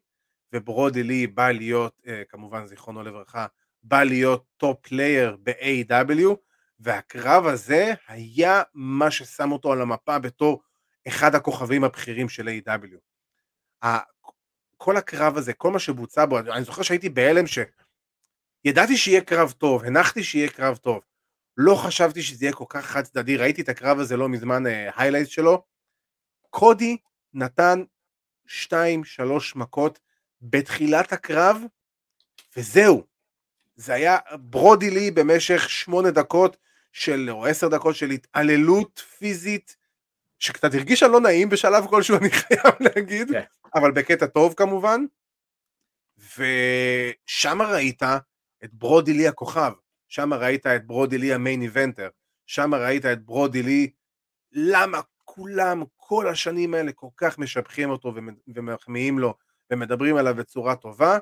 וברודי לי בא להיות, אה, כמובן זיכרונו לברכה, בא להיות top player ב-AEW, והקרב הזה היה מה ששם אותו על המפה בתור אחד הכוכבים הבכירים של AEW כל הקרב הזה, כל מה שבוצע בו, אני זוכר שהייתי בהלם שידעתי שיהיה קרב טוב, הנחתי שיהיה קרב טוב, לא חשבתי שזה יהיה כל כך חד צדדי, ראיתי את הקרב הזה לא מזמן, היילייט שלו, קודי נתן שתיים, שלוש מכות בתחילת הקרב, וזהו. זה היה ברודי לי במשך שמונה דקות של, או עשר דקות של התעללות פיזית, שקצת הרגישה לא נעים בשלב כלשהו, אני חייב להגיד, כן. אבל בקטע טוב כמובן. ושם ראית את ברודי לי הכוכב, שם ראית את ברודי לי המיין איבנטר, שם ראית את ברודי לי, למה כולם כל השנים האלה כל כך משבחים אותו ומחמיאים לו ומדברים עליו בצורה טובה,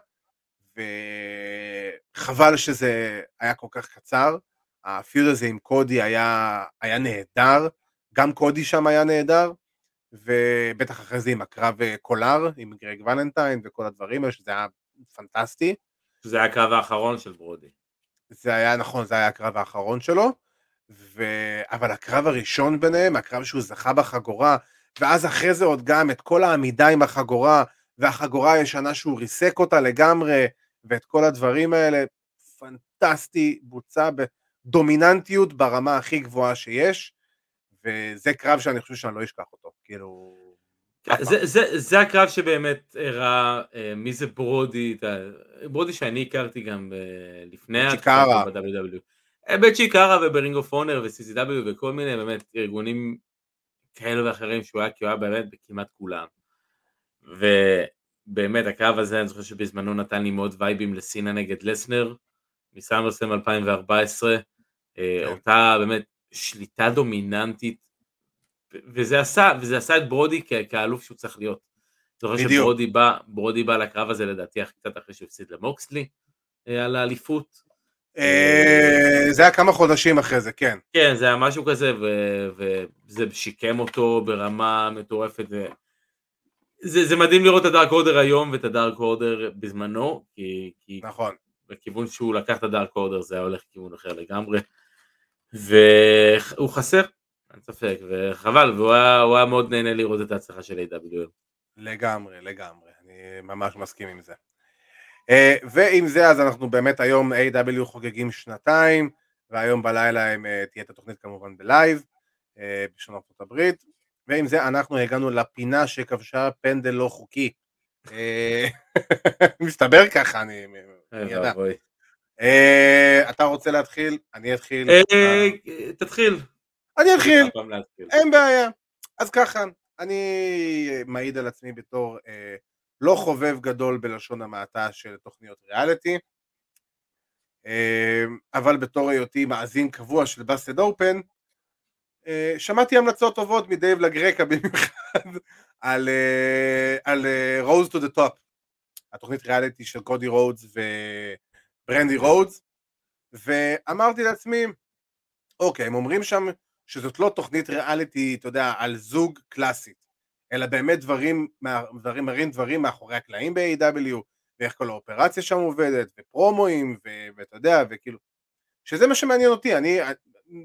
וחבל שזה היה כל כך קצר. הפיוד הזה עם קודי היה, היה נהדר, גם קודי שם היה נהדר, ובטח אחרי זה עם הקרב אה, קולר, עם גרג ולנטיין וכל הדברים האלה, שזה היה פנטסטי. זה היה הקרב האחרון של ברודי. זה היה נכון, זה היה הקרב האחרון שלו, ו... אבל הקרב הראשון ביניהם, הקרב שהוא זכה בחגורה, ואז אחרי זה עוד גם את כל העמידה עם החגורה, והחגורה הישנה שהוא ריסק אותה לגמרי, ואת כל הדברים האלה, פנטסטי, בוצע בדומיננטיות ברמה הכי גבוהה שיש, וזה קרב שאני חושב שאני לא אשכח אותו, כאילו... זה, זה, זה הקרב שבאמת הראה אה, מי זה ברודי, ברודי שאני הכרתי גם אה, לפני. התקופה ב-WWE. אה, ב-Chikara וב-Ring of Honor ו-CZW וכל מיני באמת ארגונים כאלה ואחרים שהוא היה, כי הוא היה באמת בכמעט כולם. ובאמת הקרב הזה אני זוכר שבזמנו נתן לי מאוד וייבים לסינה נגד לסנר מ-SummerSlam 2014. אה, כן. אותה באמת שליטה דומיננטית וזה עשה, וזה עשה את ברודי כאלוף שהוא צריך להיות. זוכר. שברודי בא, ברודי בא לקרב הזה לדעתי קצת אחרי שהוא הפסיד למוקסלי אה, על האליפות. אה, זה היה כמה חודשים אחרי זה, כן. כן, זה היה משהו כזה, וזה שיקם אותו ברמה מטורפת. זה, זה מדהים לראות את הדארק אורדר היום ואת הדארק אורדר בזמנו, כי, כי נכון. בכיוון שהוא לקח את הדארק אורדר זה היה הולך לכיוון אחר לגמרי. והוא חסר, אין ספק, וחבל, והוא היה, היה מאוד נהנה לראות את ההצלחה של A.W. לגמרי, לגמרי, אני ממש מסכים עם זה. אה, ועם זה אז אנחנו באמת היום A.W. חוגגים שנתיים, והיום בלילה הם, אה, תהיה את התוכנית כמובן בלייב, אה, בשעון ארצות הברית, ועם זה אנחנו הגענו לפינה שכבשה פנדל לא חוקי. מסתבר ככה, אני. אתה רוצה להתחיל? אני אתחיל. תתחיל. אני אתחיל, אין בעיה. אז ככה, אני מעיד על עצמי בתור אה, לא חובב גדול בלשון המעטה של תוכניות ריאליטי, אה, אבל בתור היותי מאזין קבוע של באסד אופן, אה, שמעתי המלצות טובות מדייב לגרקה במיוחד על, אה, על אה, Rose to the Top, התוכנית ריאליטי של קודי רודס וברנדי רודס, ואמרתי לעצמי, אוקיי, הם אומרים שם שזאת לא תוכנית ריאליטי, אתה יודע, על זוג קלאסית, אלא באמת דברים, דברים מראים דברים מאחורי הקלעים ב-AEW, ואיך כל האופרציה שם עובדת, ופרומואים, ואתה יודע, וכאילו, שזה מה שמעניין אותי, אני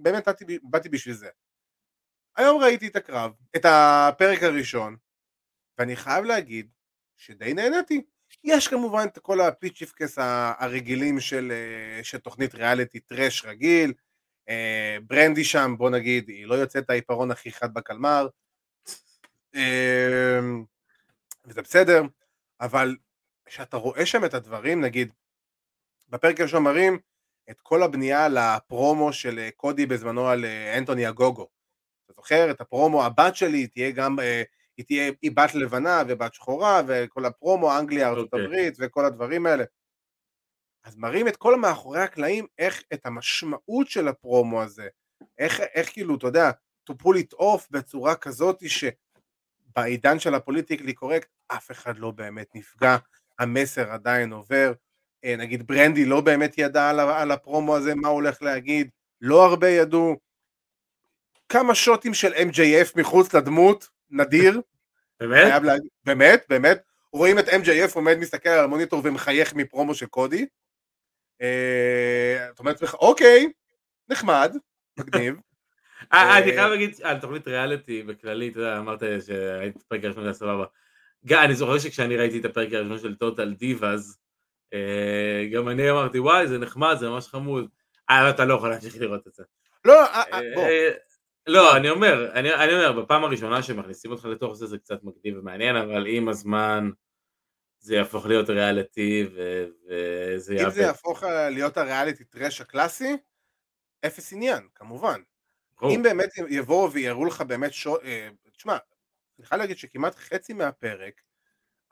באמת באתי, באתי בשביל זה. היום ראיתי את הקרב, את הפרק הראשון, ואני חייב להגיד שדי נהניתי. יש כמובן את כל הפיצ'יפקס הרגילים של, אה, של תוכנית ריאליטי טרש רגיל, אה, ברנדי שם, בוא נגיד, היא לא יוצאת העיפרון הכי חד בקלמר, אה, וזה בסדר, אבל כשאתה רואה שם את הדברים, נגיד, בפרק הראשון מראים את כל הבנייה לפרומו של קודי בזמנו על אנטוני אגוגו. אתה זוכר? את הפרומו, הבת שלי תהיה גם, היא תהיה, היא בת לבנה ובת שחורה, וכל הפרומו, אנגליה, ארצות okay. אוקיי. הברית, וכל הדברים האלה. אז מראים את כל מאחורי הקלעים, איך את המשמעות של הפרומו הזה, איך, איך כאילו, אתה יודע, to pull it off בצורה כזאת שבעידן של הפוליטיקלי קורקט אף אחד לא באמת נפגע, המסר עדיין עובר, אה, נגיד ברנדי לא באמת ידע על, על הפרומו הזה מה הוא הולך להגיד, לא הרבה ידעו, כמה שוטים של MJF מחוץ לדמות, נדיר, באמת? להגיד, באמת, באמת, רואים את MJF עומד מסתכל על המוניטור ומחייך מפרומו של קודי, אה, אתה אומר לעצמך, אוקיי, נחמד, מגניב. אה, אה, אני חייב להגיד על תוכנית ריאליטי בכללי, אתה יודע, אמרת שהיית בפרק הראשון, זה סבבה. אני זוכר שכשאני ראיתי את הפרק הראשון של טוטל דיבאז, גם אני אמרתי, וואי, זה נחמד, זה ממש חמוד. אה, אתה לא יכול להמשיך לראות את זה. לא, בוא. לא, אני אומר, אני אומר, בפעם הראשונה שמכניסים אותך לתוך זה, זה קצת מגניב ומעניין, אבל עם הזמן... זה יהפוך להיות ריאליטי וזה יאבד. אם זה יהפוך להיות הריאליטי טרש הקלאסי, אפס עניין, כמובן. אם באמת יבואו ויראו לך באמת שו... אה, תשמע, אני חייב להגיד שכמעט חצי מהפרק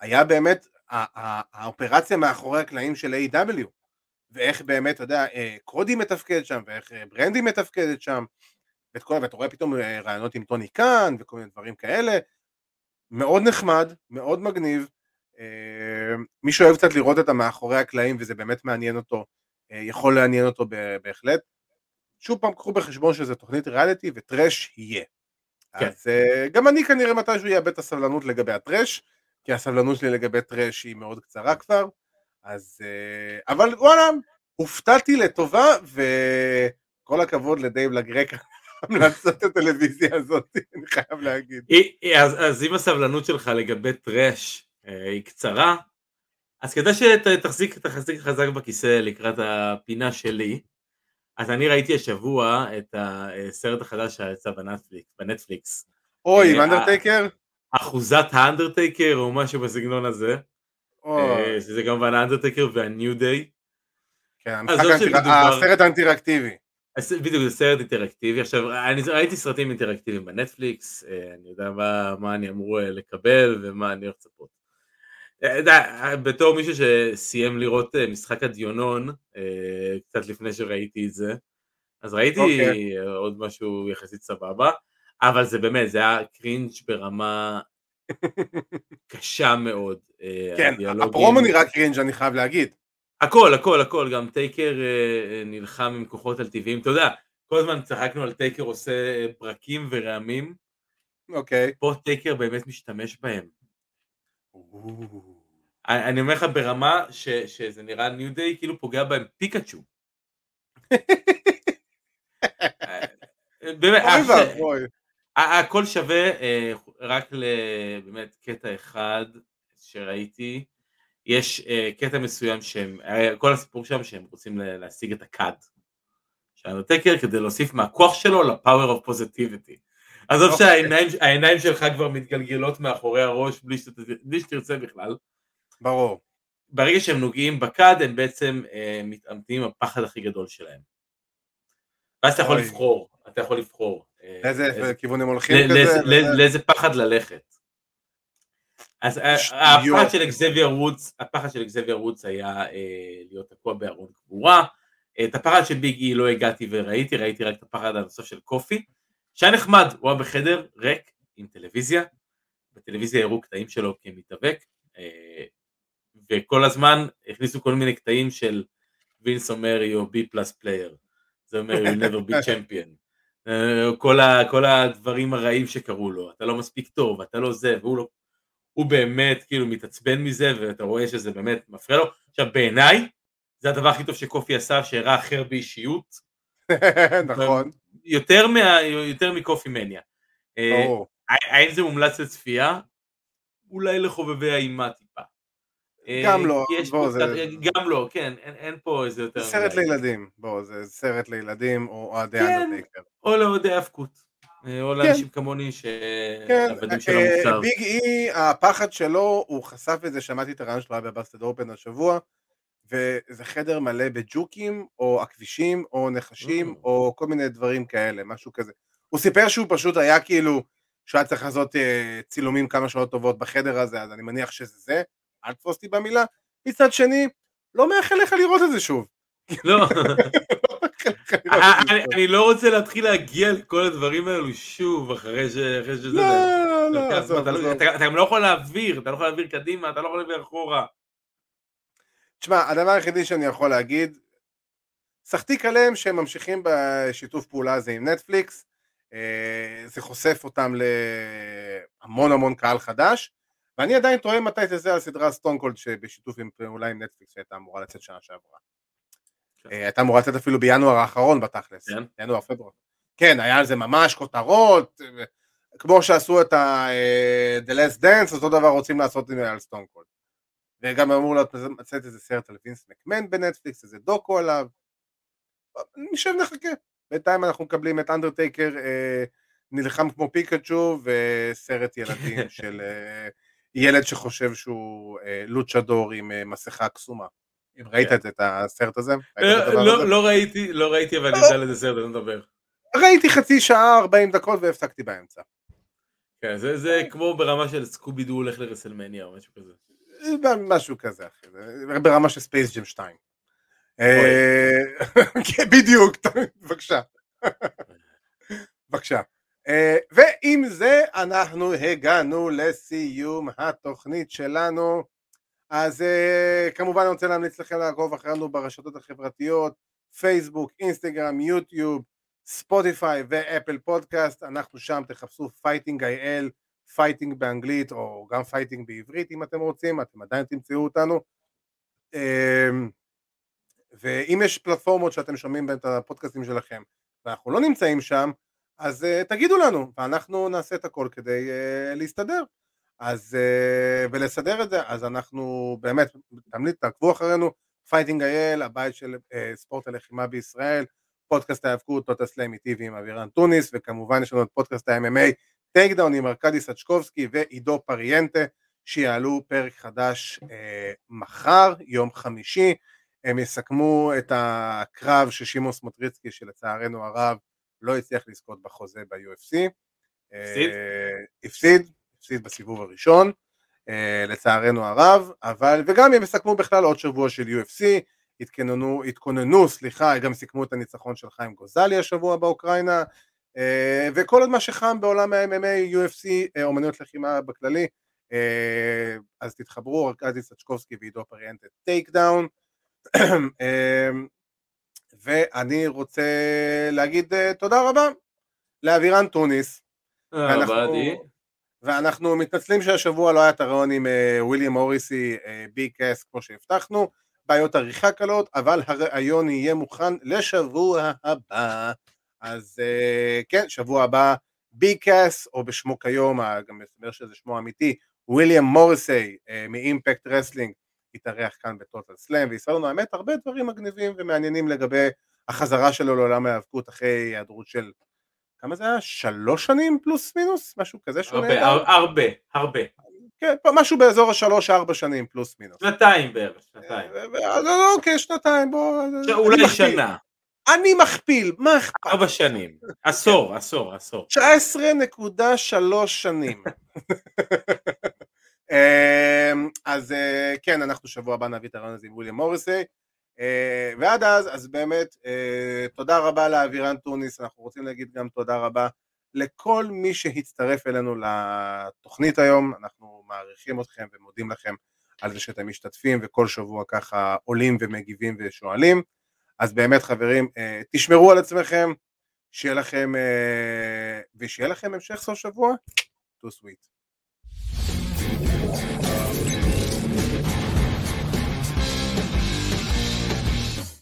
היה באמת האופרציה מאחורי הקלעים של A.W. ואיך באמת, אתה יודע, אה, קודי מתפקד שם, ואיך אה, ברנדי מתפקדת שם, ואת כל, ואתה רואה פתאום רעיונות עם טוני קאן, וכל מיני דברים כאלה. מאוד נחמד, מאוד מגניב, אה, מי שאוהב קצת לראות את המאחורי הקלעים וזה באמת מעניין אותו, אה, יכול לעניין אותו בהחלט. שוב פעם, קחו בחשבון שזה תוכנית ריאליטי וטרש יהיה. כן. אז אה, גם אני כנראה מתישהו אאבד את הסבלנות לגבי הטרש, כי הסבלנות שלי לגבי טרש היא מאוד קצרה כבר, אז... אבל וואלה, הופתעתי לטובה, וכל הכבוד לדייב לגרקה. המלצת הטלוויזיה הזאת, אני חייב להגיד. אז, אז אם הסבלנות שלך לגבי טרש אה, היא קצרה, אז כדאי שתחזיק תחזיק חזק בכיסא לקראת הפינה שלי. אז אני ראיתי השבוע את הסרט החדש שיצא בנטפליקס. בנטפליקס. אוי, עם אה, אנדרטייקר? אחוזת האנדרטייקר או משהו בסגנון הזה. אה, שזה כמובן האנדרטייקר והניו דיי. כן, הסרט האינטראקטיבי. בדיוק, זה סרט אינטראקטיבי. עכשיו, אני ראיתי סרטים אינטראקטיביים בנטפליקס, אני יודע מה, מה אני אמור לקבל ומה אני הולך לצפות. אה, בתור מישהו שסיים לראות אה, משחק הדיונון אה, קצת לפני שראיתי את זה, אז ראיתי okay. אוקיי. עוד משהו יחסית סבבה, אבל זה באמת, זה היה קרינג' ברמה קשה מאוד. כן, הפרומו נראה קרינג' אני חייב להגיד. הכל, הכל, הכל, גם טייקר נלחם עם כוחות על טבעיים, אתה יודע, כל הזמן צחקנו על טייקר עושה ברקים ורעמים. אוקיי. Okay. פה טייקר באמת משתמש בהם. אני אומר לך ברמה ש, שזה נראה ניו דיי כאילו פוגע בהם פיקאצ'ו. באמת, אוי ואבוי. הכל שווה אה, רק לבאמת קטע אחד שראיתי, יש אה, קטע מסוים שהם, אה, כל הסיפור שם שהם רוצים לה- להשיג את הכד של אנדרטקר כדי להוסיף מהכוח שלו ל-power of positivity. עזוב אוקיי. שהעיניים העיניים שלך כבר מתגלגלות מאחורי הראש בלי שת- בלי שתרצה בכלל. ברור. ברגע שהם נוגעים בכד הם בעצם אה, מתעמתים עם הפחד הכי גדול שלהם. ואז אתה יכול. לבחור, אתה יכול לבחור. לאיזה כיוון הם הולכים כזה? לאיזה פחד ללכת. אז ה- שטויות. הפחד של אקזבייר וודס, הפחד של אקזבייר וודס היה אה, להיות תקוע בארון קבורה. את הפחד של ביג אי לא הגעתי וראיתי, ראיתי רק את הפחד הנוסף של קופי. שהיה נחמד, הוא היה בחדר ריק עם טלוויזיה, בטלוויזיה הראו קטעים שלו כמתאבק, אה, וכל הזמן הכניסו כל מיני קטעים של וינס אומר you B plus player, זה אומר you never be champion, אה, כל, ה, כל הדברים הרעים שקרו לו, אתה לא מספיק טוב, אתה לא זה, והוא לא, הוא באמת כאילו מתעצבן מזה, ואתה רואה שזה באמת מפריע לו. עכשיו בעיניי, זה הדבר הכי טוב שקופי עשה, שהראה אחר באישיות, נכון, יותר, מה, יותר מקופי מניה. אה, ברור. האם זה מומלץ לצפייה? אולי לחובבי האימה טיפה. אה, גם לא, בוא, זה- קצת- גם לא, כן, אין, אין פה איזה יותר... סרט מדי. לילדים, בוא, זה סרט לילדים או אוהדי כן. אנדרטייקר. או לאוהדי האבקות. אה, או לאנשים כמוני כן, שהבדים של אה, המוצר. ביג אי, הפחד שלו, הוא חשף את זה, שמעתי את הרעיון שלו היה בבאסטד אופן השבוע, וזה חדר מלא בג'וקים, או עכבישים, או נחשים, Mm. או כל מיני דברים כאלה, משהו כזה. הוא סיפר שהוא פשוט היה כאילו, שהוא היה צריך לעשות אה, צילומים כמה שעות טובות בחדר הזה, אז אני מניח שזה זה, אל תתפוס אותי במילה. מצד שני, לא מאחל לך לראות את זה שוב. לא, לא אה, את זה אני- לא רוצה להתחיל להגיע לכל הדברים האלו שוב, אחרי שזה... לא, לא, לוקח עזוב, לא- עזוב. אתה גם לא יכול להעביר, אתה לא יכול להעביר קדימה, אתה לא יכול להעביר אחורה. תשמע, הדבר היחידי שאני יכול להגיד, סחטיק עליהם שהם ממשיכים בשיתוף פעולה הזה עם נטפליקס, אה, זה חושף אותם להמון המון קהל חדש, ואני עדיין תוהה מתי תצא הסדרה סטונקולד שבשיתוף עם פעולה עם נטפליקס שהייתה אמורה לצאת שנה שעברה. אה, הייתה אמורה לצאת אפילו בינואר האחרון בתכלס, כן? ינואר פברואר. כן, היה על זה ממש כותרות, כמו שעשו את ה- אה, The Last Dance, אותו דבר רוצים לעשות עם- על סטונקולד. וגם אמור לצאת איזה סרט על וינס מקמן בנטפליקס, איזה דוקו עליו. נשב נחכה. בינתיים אנחנו מקבלים את אנדרטייקר אה, נלחם כמו פיקאצ'ו וסרט ילדים של אה, ילד שחושב שהוא אה, לוצ'דור עם אה, מסכה קסומה. אם ראית את, את הסרט הזה? אה, לא- הזה? לא ראיתי, לא ראיתי, אבל אני יודע על איזה סרט אתה מדבר. ראיתי חצי שעה, 40 דקות והפסקתי באמצע. כן, זה- זה כמו ברמה של Scooby-Doo הולך ל-WrestleMania או משהו כזה. משהו כזה, אחי, ברמה של Space Jam 2. אה, כן, בדיוק, בבקשה. בבקשה. אה, ועם זה אנחנו הגענו לסיום התוכנית שלנו. אז אה, כמובן אני רוצה להמליץ לכם לעקוב אחרינו ברשתות החברתיות, פייסבוק, אינסטגרם, יוטיוב, ספוטיפיי ואפל פודקאסט, אנחנו שם תחפשו Fighting IL, Fighting באנגלית או גם פייטינג בעברית אם אתם רוצים, אתם עדיין תמצאו אותנו. אמ, ואם יש פלטפורמות שאתם שומעים בהן את הפודקאסטים שלכם ואנחנו לא נמצאים שם, אז uh, תגידו לנו, ואנחנו נעשה את הכל כדי uh, להסתדר. אז, uh, ולסדר את זה, אז אנחנו באמת, תמליץ, תעקבו אחרינו, Fighting IL, הבית של uh, ספורט הלחימה בישראל, פודקאסט ההיאבקות, Total Slam TV עם אבירן טוניס, וכמובן יש לנו את פודקאסט ה-MMA, Take Down עם ארכדי סצ'קובסקי ועידו פריאנטה, שיעלו פרק חדש אה, מחר, יום חמישי, הם יסכמו את הקרב של שמעון סמוטריצקי שלצערנו הרב לא הצליח לזכות בחוזה ב-UFC. הפסיד? אה, הפסיד, הפסיד בסיבוב הראשון, אה, לצערנו הרב, אבל, וגם הם יסכמו בכלל עוד שבוע של UFC, התכוננו, התכוננו, סליחה, גם סיכמו את הניצחון של חיים גוזלי השבוע באוקראינה, אה, וכל עוד מה שחם בעולם ה-MMA, UFC, אה, אומנויות לחימה בכללי, אה, אז תתחברו, ארכדי סצ'קובסקי ועידו פריאנטה Take Down. ואני רוצה להגיד תודה רבה לאבירן טוניס, אה, ואנחנו- באדי. ואנחנו מתנצלים שהשבוע לא היה את הריאיון עם אה, וויליאם מוריסי ביג קאס כמו שהבטחנו, בעיות עריכה קלות, אבל הריאיון יהיה מוכן לשבוע הבא. אז אה, כן, שבוע הבא ביג קאס, או בשמו כיום, גם מסתבר שזה שמו האמיתי, וויליאם מוריסי אה, מ-Impact Wrestling, יתארח כאן ב-Total Slam, ויספר לנו האמת הרבה דברים מגניבים ומעניינים לגבי החזרה שלו לעולם ההיאבקות אחרי היעדרות של, כמה זה היה? שלוש שנים פלוס מינוס? משהו כזה שהוא הרבה? הר- הרבה, הרבה. כן, משהו באזור השלוש-ארבע שנים פלוס מינוס. שנתיים בערך, שנתיים. אה, אה, לא, אוקיי, שנתיים, בוא... אני אולי. שנה, אני מכפיל, מה אכפת? ארבע שנים. עשור, עשור, עשור. 19.3 שנים. אמ, אז אה, כן, אנחנו שבוע הבא נביא את הרעיון הזה עם וויליאם מוריסי. אה, ועד אז, אז באמת, אה, תודה רבה לאבירן טוניס, אנחנו רוצים להגיד גם תודה רבה לכל מי שהצטרף אלינו לתוכנית היום, אנחנו מעריכים אתכם ומודים לכם על זה שאתם משתתפים וכל שבוע ככה עולים ומגיבים ושואלים. אז באמת חברים, אה, תשמרו על עצמכם, שיהיה לכם, ושיהיה לכם המשך סוף שבוע, too sweet.